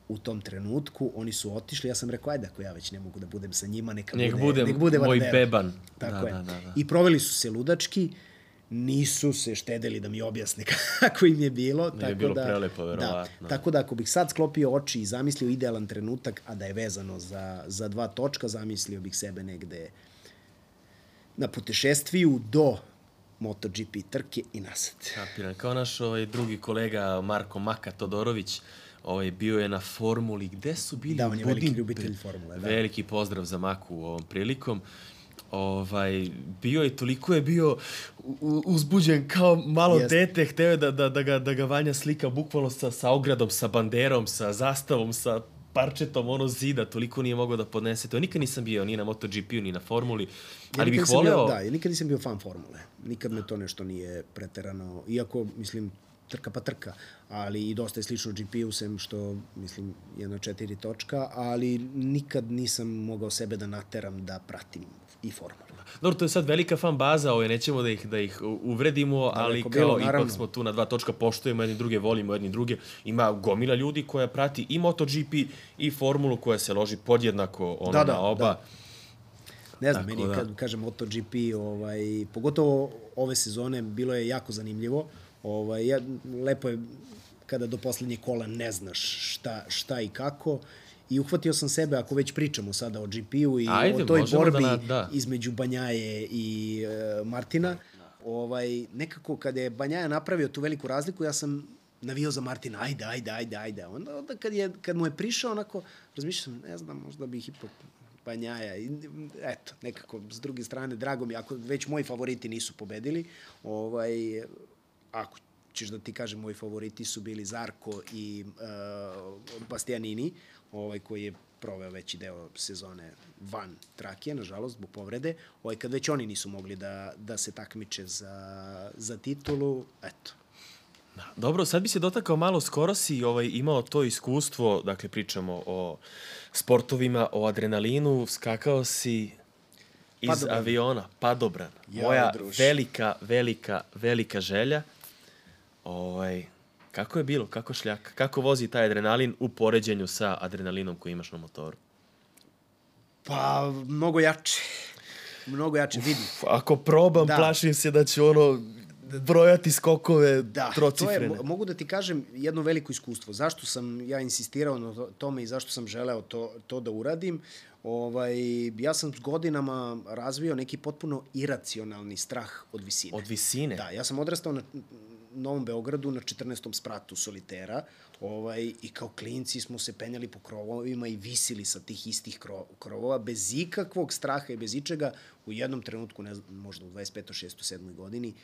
u tom trenutku, oni su otišli, ja sam rekao, ajde, ako ja već ne mogu da budem sa njima, neka Nek bude, budem nek bude moj beban. Tako Da, je. da, da, da. I proveli su se ludački, nisu se štedeli da mi objasne kako im je bilo. je tako bilo da, prelepo, verovatno. Da, tako da ako bih sad sklopio oči i zamislio idealan trenutak, a da je vezano za, za dva točka, zamislio bih sebe negde na putešestviju do MotoGP trke i nazad. Kapiram. Kao naš ovaj, drugi kolega Marko Maka Todorović, ovaj, bio je na formuli. Gde su bili? Da, on je veliki ljubitelj formule, da. Veliki pozdrav za Maku u ovom prilikom. Ovaj, bio je, toliko je bio uzbuđen kao malo Jeste. dete, hteo je da, da, da, ga, da ga Vanja slika bukvalno sa, sa ogradom, sa banderom, sa zastavom, sa parčetom ono zida, toliko nije mogao da podnese. To nikad nisam bio ni na MotoGP-u, ni na formuli, Ja ali nikad bih voleo... Bio, da, ja nikad nisam bio fan formule. Nikad me to nešto nije preterano. Iako, mislim, trka pa trka, ali i dosta je slično GP-u, sem što, mislim, je na četiri točka, ali nikad nisam mogao sebe da nateram da pratim i formulu. Dobro, to je sad velika fan baza, ovaj, nećemo da ih, da ih uvredimo, ali Daleko kao bilo, ipak naravno. smo tu na dva točka, poštujemo jedni druge, volimo jedni druge. Ima gomila ljudi koja prati i MotoGP i formulu koja se loži podjednako ono, Da, da, na oba. da. Ne znam, Tako meni da. kad kažem MotoGP, ovaj, pogotovo ove sezone, bilo je jako zanimljivo. Ovaj, ja, lepo je kada do poslednje kola ne znaš šta, šta i kako. I uhvatio sam sebe, ako već pričamo sada o GP-u i Ajde, o toj da borbi na- da. između Banjaje i e, Martina, ovaj, nekako kada je Banjaja napravio tu veliku razliku, ja sam navio za Martina, ajde, ajde, ajde, ajde. Onda, onda kad, je, kad mu je prišao, onako, razmišljao sam, ne znam, možda bih ipak Banjaja. I, eto, nekako, s druge strane, drago mi, ako već moji favoriti nisu pobedili, ovaj, ako ćeš da ti kažem, moji favoriti su bili Zarko i uh, Bastianini, ovaj, koji je proveo veći deo sezone van trake, nažalost, zbog povrede. Ovaj, kad već oni nisu mogli da, da se takmiče za, za titulu, eto, Dobro, sad bi se dotakao malo, skoro si ovaj, imao to iskustvo, dakle pričamo o sportovima, o adrenalinu, skakao si iz Padobran. aviona, padobran. Jao, Moja druže. velika, velika, velika želja. Ovaj, kako je bilo, kako šljaka, kako vozi taj adrenalin u poređenju sa adrenalinom koji imaš na motoru? pa mnogo jače. Mnogo jače, vidi. Ako probam, da. Plašim se da ću ono brojati skokove Da, to je, trocifrene. mo- mogu da ti kažem jedno veliko iskustvo. Zašto sam ja insistirao na to- tome i zašto sam želeo to, to da uradim? Ovaj, ja sam s godinama razvio neki potpuno iracionalni strah od visine. Od visine? Da, ja sam odrastao na Novom Beogradu na 14. spratu solitera ovaj, i kao klinci smo se penjali po krovovima i visili sa tih istih kro, krovova bez ikakvog straha i bez ičega. U jednom trenutku, ne znam, možda u 25. 6. 7. godini,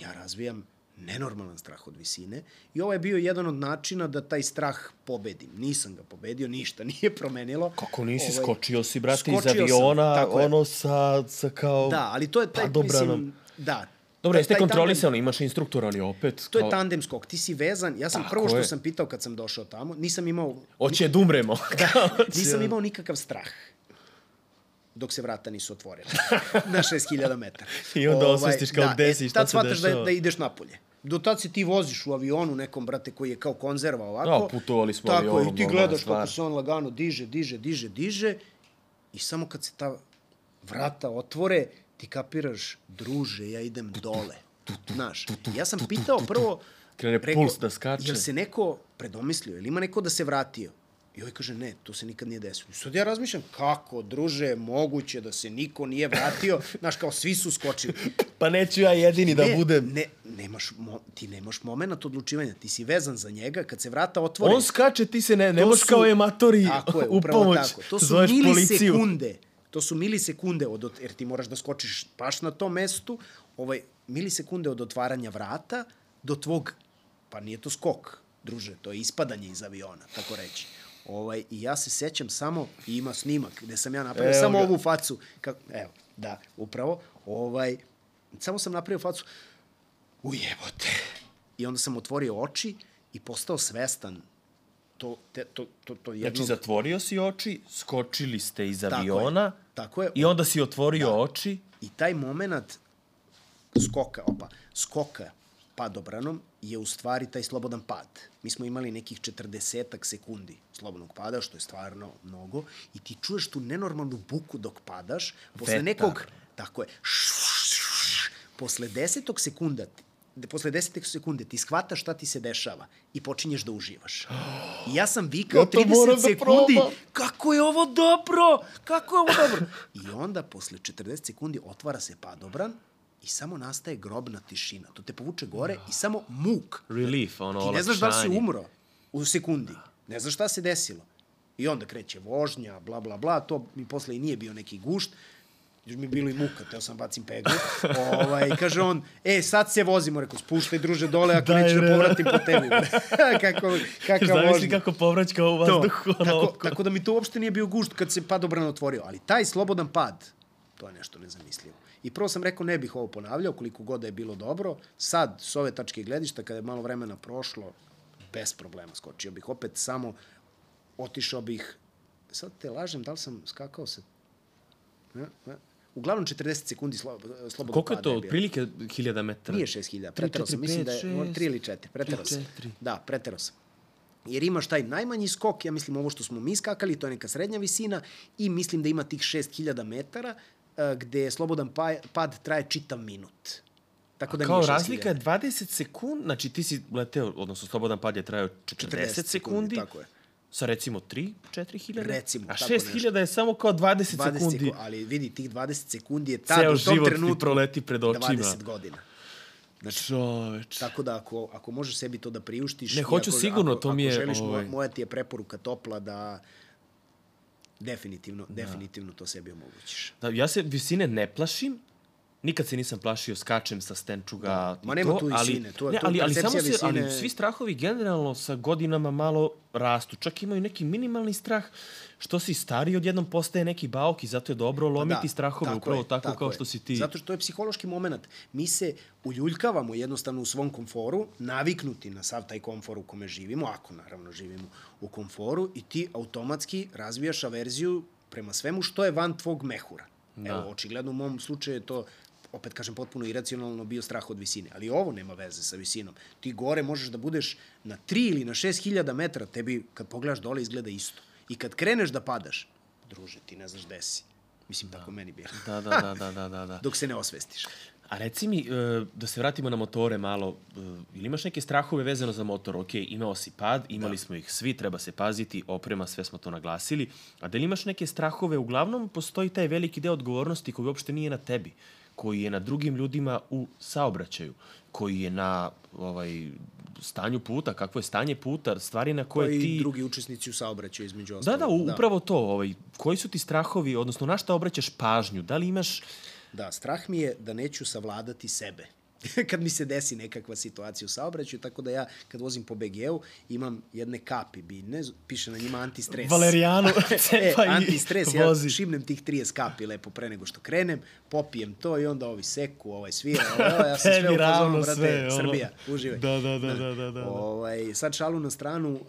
ja razvijam nenormalan strah od visine i ovo je bio jedan od načina da taj strah pobedim. Nisam ga pobedio, ništa nije promenilo. Kako nisi Ovaj, skočio si, brate, iz skočio sam, aviona, je. ono sa, sa kao... Da, ali to je taj, padobranom. mislim, da. Dobro, jeste taj tandem- imaš instruktora, ali opet... To je kao- tandem skok. Ti si vezan. Ja sam Tako prvo što je. sam pitao kad sam došao tamo, nisam imao Hoće da umremo. da, nisam imao nikakav strah dok se vrata nisu otvorila na 6000 metara. I onda osvestiš kao gde si, e, šta tad se shvataš da, dešava. da ideš napolje. Do tad se ti voziš u avionu nekom, brate, koji je kao konzerva ovako. Da, putovali smo Tako, avionom, i ti gledaš kako se on lagano diže, diže, diže, diže. I samo kad se ta vrata otvore, ti kapiraš, druže, ja idem dole. Znaš, ja sam pitao prvo... Krene puls da skače. Jel se neko predomislio, ili ima neko da se vratio? I ovaj kaže, ne, to se nikad nije desilo. I sad ja razmišljam, kako, druže, moguće da se niko nije vratio? Znaš, kao svi su skočili. Pa neću ja jedini da ne, budem... Ne, nemaš, mo, ti nemaš moment odlučivanja. Ti si vezan za njega, kad se vrata otvore... On skače, ti se ne, ne možeš kao ematori tako je, u upravo pomoć. Tako. To su Zoveš policiju. To su milisekunde, od, od, jer ti moraš da skočiš baš na tom mestu, ovaj, milisekunde od otvaranja vrata do tvog, pa nije to skok, druže, to je ispadanje iz aviona, tako reći. Ovaj, I ja se sećam samo, i ima snimak gde sam ja napravio Evo samo ga. ovu facu. Kako, evo, da, upravo. Ovaj, samo sam napravio facu, ujebote. I onda sam otvorio oči i postao svestan to, te, to, to, to jedno... Znači, zatvorio si oči, skočili ste iz Tako je, aviona tako je. i onda si otvorio oči. I taj moment skoka, opa, skoka padobranom je u stvari taj slobodan pad. Mi smo imali nekih 40 sekundi slobodnog pada, što je stvarno mnogo, i ti čuješ tu nenormalnu buku dok padaš, posle Vetar. nekog, tako je, posle desetog sekunda, posle desetog sekunde ti shvataš šta ti se dešava i počinješ da uživaš. I ja sam vikao Ja to 30 moram da sekundi, probam. kako je ovo dobro, kako je ovo dobro. I onda, posle 40 sekundi, otvara se padobran i samo nastaje grobna tišina. To te povuče gore i samo muk. Relief, ono, Ti ne znaš da li si olakšanje. umro u sekundi. Ne znaš šta se desilo. I onda kreće vožnja, bla, bla, bla. To mi posle i nije bio neki gušt. Još mi je bilo i muka, teo sam bacim peglu. ovaj, kaže on, e, sad se vozimo, rekao, spuštaj druže dole, ako Daj, neću da povratim po tebi. kako, Zamisli vožnja. kako povraćka u To, vazduh. ono, tako, oko. tako da mi to uopšte nije bio gušt kad se padobran otvorio. Ali taj slobodan pad, to je nešto nezamislivo. I prvo sam rekao ne bih ovo ponavljao, koliko god da je bilo dobro. Sad, s ove tačke gledišta, kada je malo vremena prošlo, bez problema skočio bih. Opet samo otišao bih, sad te lažem, da li sam skakao se... Ne, ne. Uglavnom 40 sekundi slo, slobodno Koliko je pada to? bio. Otprilike hiljada metara? Nije 6000, preterao sam, mislim da je šest, 3 ili 4, preterao tri, sam. Da, preterao sam. Jer imaš taj najmanji skok, ja mislim ovo što smo mi skakali, to je neka srednja visina i mislim da ima tih 6000 metara eh, gde slobodan pa, pad traje čitav minut. Tako da Kao nije 6000. razlika je 20 sekund, znači ti si leteo, odnosno slobodan pad je trajao 40, 40 sekundi, sekundi, tako je. Sa recimo 3, 4 hiljade. Recimo, A tako 6 hiljada je samo kao 20, 20 sekundi. sekundi. Ali vidi, tih 20 sekundi je tad Ceo u tom život ti trenutku proleti pred očima. 20 godina. Čoveč. Tako da ako, ako možeš sebi to da priuštiš... Ne, hoću ako, sigurno, ako, to mi je, Ako želiš, ovaj- ovaj... moja ti je preporuka topla da definitivno, da. definitivno to sebi omogućiš. Da, ja se visine ne plašim, nikad se nisam plašio, skačem sa stenčuga. Da. Ma nema to, tu visine, ali, tu- ne, tu ali, ali samo se, ali svi strahovi generalno sa godinama malo rastu. Čak imaju neki minimalni strah, što si stariji odjednom postaje neki bauk i zato je dobro lomiti strahove upravo je, tako, kao je. što si ti. Zato što to je psihološki moment. Mi se uljuljkavamo jednostavno u svom komforu, naviknuti na sav taj komfor u kome živimo, ako naravno živimo u komforu, i ti automatski razvijaš averziju prema svemu što je van tvog mehura. Da. Evo, očigledno u mom slučaju je to opet kažem potpuno iracionalno bio strah od visine. Ali ovo nema veze sa visinom. Ti gore možeš da budeš na 3 ili na 6000 metara, tebi kad pogledaš dole izgleda isto. I kad kreneš da padaš, druže, ti ne znaš gde si. Mislim, tako meni bilo. Da, da, da, da, da, da, da. Dok se ne osvestiš. A reci mi, e, da se vratimo na motore malo, e, ili imaš neke strahove vezano za motor? Ok, imao si pad, imali da. smo ih svi, treba se paziti, oprema, sve smo to naglasili. A da li imaš neke strahove? Uglavnom postoji taj veliki deo odgovornosti koji uopšte nije na tebi, koji je na drugim ljudima u saobraćaju, koji je na ovaj, stanju puta, kakvo je stanje puta, stvari na koje Koje i ti... drugi učesnici u saobraćaju između Da, ostalog. da, u, upravo to. Ovaj, koji su ti strahovi, odnosno na šta obraćaš pažnju? Da li imaš... Da, strah mi je da neću savladati sebe. kad mi se desi nekakva situacija u saobraćaju, tako da ja kad vozim po BG-u imam jedne kapi biljne, piše na njima antistres. Valerijanu e, cepa i antistres, vozi. ja šibnem tih 30 kapi lepo pre nego što krenem, popijem to i onda ovi seku, ovaj svira, ovaj, ja sam sve u fazonu, brate, sve. Srbija, uživaj. Da, da, da, da, da, da. Ovaj, sad šalu na stranu, uh,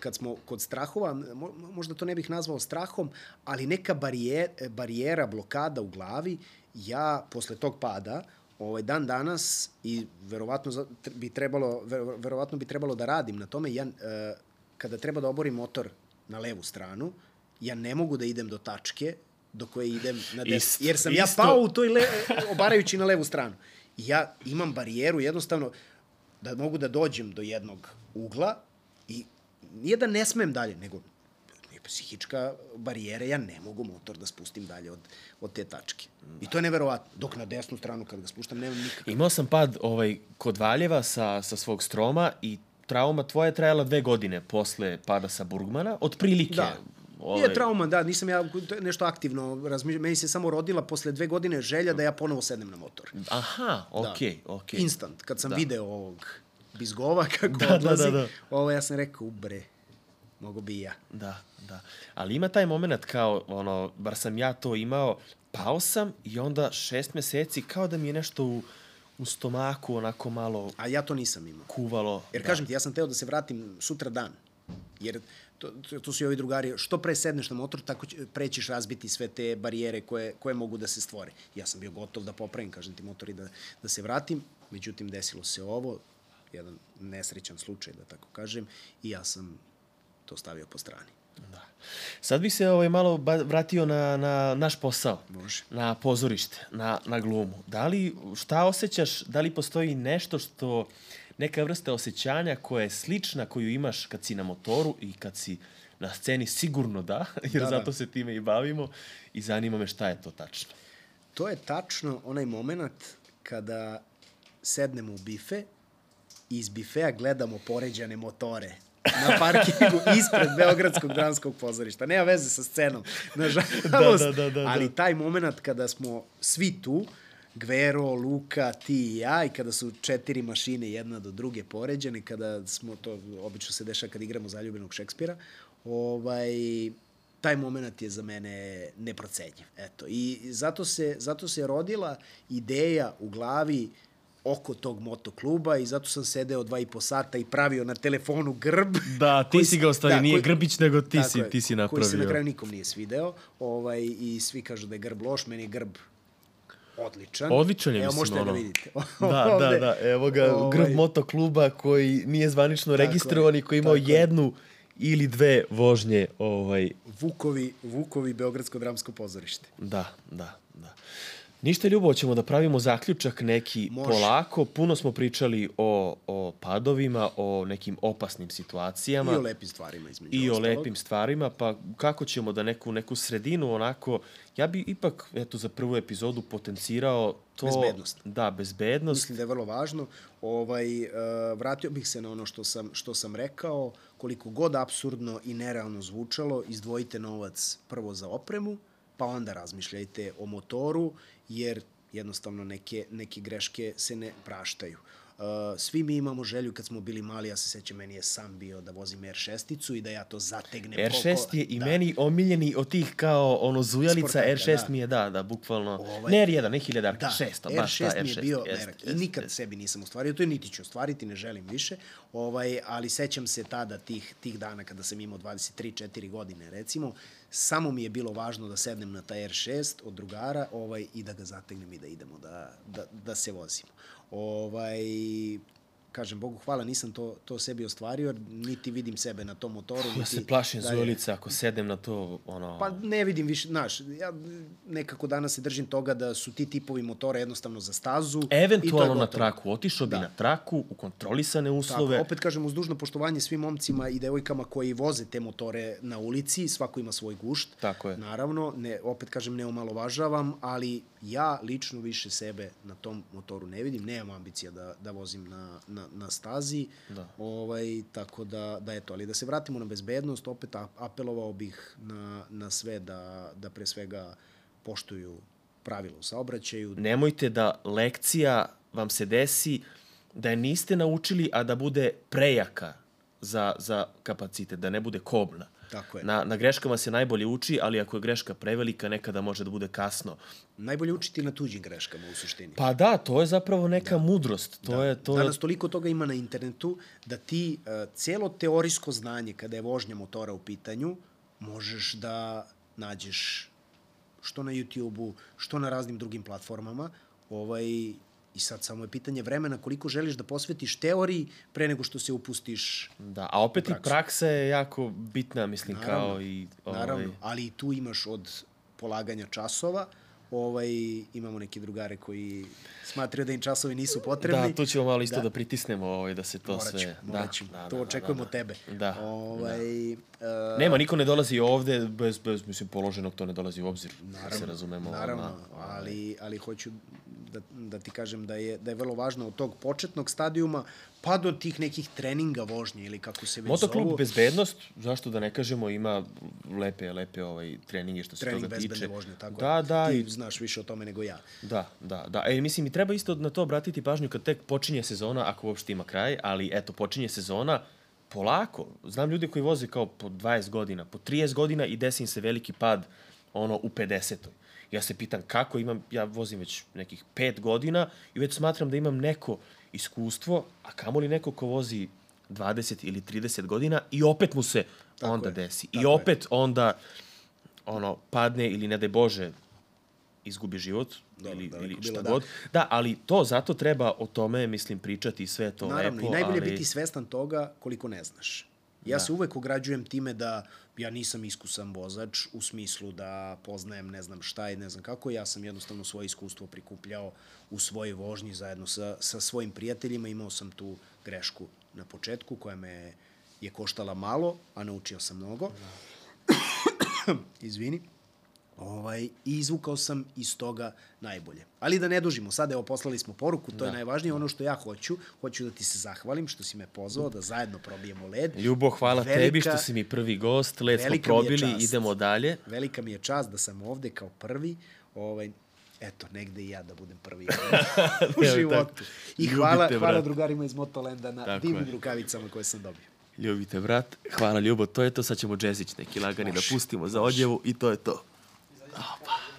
kad smo kod strahova, mo, možda to ne bih nazvao strahom, ali neka barijer, barijera, blokada u glavi, ja posle tog pada, ovaj dan danas i verovatno bi trebalo ver- verovatno bi trebalo da radim na tome ja e, kada treba da oborim motor na levu stranu ja ne mogu da idem do tačke do koje idem na desnu Isto, jer sam ja isto. pao u toj le, obarajući na levu stranu I ja imam barijeru jednostavno da mogu da dođem do jednog ugla i nije da ne smem dalje, nego psihička barijera, ja ne mogu motor da spustim dalje od, od te tačke. I to je neverovatno. Dok na desnu stranu kad ga spuštam, nemam nikakve Imao sam pad ovaj, kod Valjeva sa, sa svog stroma i trauma tvoja je trajala dve godine posle pada sa Burgmana, otprilike. Da. Ovaj, Nije trauma, da, nisam ja nešto aktivno razmišljao. Meni se samo rodila posle dve godine želja da ja ponovo sednem na motor. Aha, okej, da. okej. Instant. Kad sam Da. da. video ovog bizgova kako Da, da, odlazi, da, da. ovo ja sam rekao, bre, mogu bi ja. Da, da. Ali ima taj moment kao, ono, bar sam ja to imao, pao sam i onda šest meseci kao da mi je nešto u, u stomaku onako malo A ja to nisam imao. kuvalo. Jer da. kažem ti, ja sam teo da se vratim sutra dan. Jer to, to, to su i ovi drugari, što pre sedneš na motor, tako će, pre ćeš razbiti sve te barijere koje, koje mogu da se stvore. Ja sam bio gotov da popravim, kažem ti, motor i da, da se vratim. Međutim, desilo se ovo, jedan nesrećan slučaj, da tako kažem, i ja sam to stavio po strani. Da. Sad bih se ovaj, malo vratio na, na naš posao. Može. Na pozorište, na, na glumu. Da li, šta osjećaš, da li postoji nešto što, neka vrsta osjećanja koja je slična koju imaš kad si na motoru i kad si na sceni sigurno da, jer da, Da, da. zato se time i bavimo i zanima me šta je to tačno. To je tačno onaj moment kada sednemo u bife i iz bifea gledamo poređane motore na parkingu ispred Beogradskog dramskog pozorišta. Nema veze sa scenom, nažalost. Da, da, da, da, ali da. taj moment kada smo svi tu, Gvero, Luka, ti i ja, i kada su četiri mašine jedna do druge poređene, kada smo, to obično se dešava kad igramo zaljubljenog Šekspira, ovaj, taj moment je za mene neprocenjiv. Eto, i zato se, zato se rodila ideja u glavi oko tog motokluba i zato sam sedeo dva i po sata i pravio na telefonu grb. Da, ti koji si ga u stvari, nije Grbić, nego ti si- je, ti si Koji se na napravio. kraju nikom nije svideo ovaj, i svi kažu da je grb loš, meni je grb odličan. Odličan je, Evo, mislim, možete ono. da vidite. Da, da, da, evo ga, Ovaj, grb motokluba koji nije zvanično Tako registrovan i koji je imao jednu ili dve vožnje, ovaj, Vukovi, Vukovi Beogradsko dramsko pozorište. da, da, da. Ništa ljubo, ćemo da pravimo zaključak neki Može. polako. Puno smo pričali o, o padovima, o nekim opasnim situacijama. I o lepim stvarima između i o ostalog. lepim stvarima, pa kako ćemo da neku, neku sredinu onako, ja bi ipak eto, za prvu epizodu potencirao to... Bezbednost. Da, bezbednost. Mislim da je vrlo važno. Ovaj, uh, vratio bih se na ono što sam, što sam rekao. Koliko god absurdno i nerealno zvučalo, izdvojite novac prvo za opremu, pa onda razmišljajte o motoru, jer jednostavno neke, neke greške se ne praštaju. Uh, svi mi imamo želju kad smo bili mali, ja se sećam, meni je sam bio da vozim R6-icu i da ja to zategnem. R6 koliko- je i da. meni omiljeni od tih kao ono zujalica, Sportaša, R6 da. mi je, da, da, bukvalno, Ovaj- ne R1, ne 1000, Da, 600, baš ta R6 R6. mi je bio jest, merak. I jest, nikad jest. sebi nisam ostvario, to je niti ću ostvariti, ne želim više, ovaj, ali sećam se tada tih, tih dana kada sam imao 23-4 godine, recimo, samo mi je bilo važno da sednem na taj R6 od drugara ovaj, i da ga zategnem i da idemo, da, da, da se vozimo. Ovaj, kažem, Bogu hvala, nisam to, to sebi ostvario, niti vidim sebe na tom motoru. Ja niti se plašim da je- zujalice ako sedem na to, ono... Pa ne vidim više, znaš, ja nekako danas se držim toga da su ti tipovi motora jednostavno za stazu. Eventualno na traku. Otišao bi Da. na traku, u kontrolisane uslove. Tako, opet kažem, uz dužno poštovanje svim momcima i devojkama koji voze te motore na ulici, svako ima svoj gušt. Tako je. Naravno, ne, opet kažem, ne omalovažavam, ali ja lično više sebe na tom motoru ne vidim. Nemam ambicija da, da vozim na, na, na stazi. Da. Ovaj, tako da, da eto, ali da se vratimo na bezbednost, opet apelovao bih na, na sve da, da pre svega poštuju pravila u saobraćaju, Nemojte da lekcija vam se desi da je niste naučili, a da bude prejaka za, za kapacitet, da ne bude kobna. Tako je. Na, na greškama se najbolje uči, ali ako je greška prevelika, nekada može da bude kasno. Najbolje učiti na tuđim greškama u suštini. Pa da, to je zapravo neka da. mudrost. To Da. je, to Danas je, toliko toga ima na internetu da ti uh, celo teorijsko znanje kada je vožnja motora u pitanju možeš da nađeš što na YouTube-u, što na raznim drugim platformama. Ovaj, I sad samo je pitanje vremena koliko želiš da posvetiš teoriji pre nego što se upustiš da. A opet i praksa je jako bitna, mislim, Naravno, kao i... ovaj, Naravno, ali i tu imaš od polaganja časova, ovaj, imamo neke drugare koji smatraju da im časovi nisu potrebni. Da, tu ćemo malo isto da, Da. da pritisnemo ovaj, da se to Morat ću, sve... morat ću. da, to da, očekujemo da, od tebe. Da, Ovaj, e, Nema, niko ne dolazi ovde bez, bez mislim, položenog, to ne dolazi u obzir. Naravno, da se razumemo. Naravno, odmah. ali, ali hoću da, da ti kažem da je, da je vrlo važno od tog početnog stadijuma pa do tih nekih treninga vožnje ili kako se već Motoklub zovu. Bezbednost, zašto da ne kažemo, ima lepe, lepe ovaj, treninge što se Trening toga tiče. bezbedne vožnje, tako da, je. Da, Ti i, znaš više o tome nego ja. da, da, da. E, mislim, i treba isto na to obratiti pažnju kad tek počinje sezona, ako uopšte ima kraj, ali eto, počinje sezona, polako. Znam ljude koji voze kao po 20 godina, po 30 godina i desi im se veliki pad ono u 50. Ja se pitam kako imam, ja vozim već nekih 5 godina i već smatram da imam neko iskustvo, a kamoli neko ko vozi 20 ili 30 godina i opet mu se Tako onda je, desi. I tako je. opet onda ono padne ili ne daj Bože izgubi život Dobro, ili, daleko ili šta da. god. Da, ali to zato treba o tome, mislim, pričati i sve to Naravno, lepo. i najbolje ali... biti svestan toga koliko ne znaš. Ja da. se uvek ograđujem time da ja nisam iskusan vozač u smislu da poznajem ne znam šta i ne znam kako. Ja sam jednostavno svoje iskustvo prikupljao u svojoj vožnji zajedno sa, sa svojim prijateljima. Imao sam tu grešku na početku koja me je koštala malo, a naučio sam mnogo. Izvini. Ovaj, I izvukao sam iz toga najbolje. Ali da ne dužimo, sad evo poslali smo poruku, to da. je najvažnije. Ono što ja hoću, hoću da ti se zahvalim što si me pozvao, da zajedno probijemo led. Ljubo, hvala velika, tebi što si mi prvi gost, led smo probili, idemo dalje. Velika mi je čast da sam ovde kao prvi. Ovaj, eto, negde i ja da budem prvi u životu. I hvala, Ljubite, hvala drugarima iz Motolenda na Tako divnim je. rukavicama koje sam dobio. Ljubite, brat. Hvala, Ljubo. To je to. Sad ćemo džezić neki lagani Može. da pustimo za odjevu i to je to. Oh,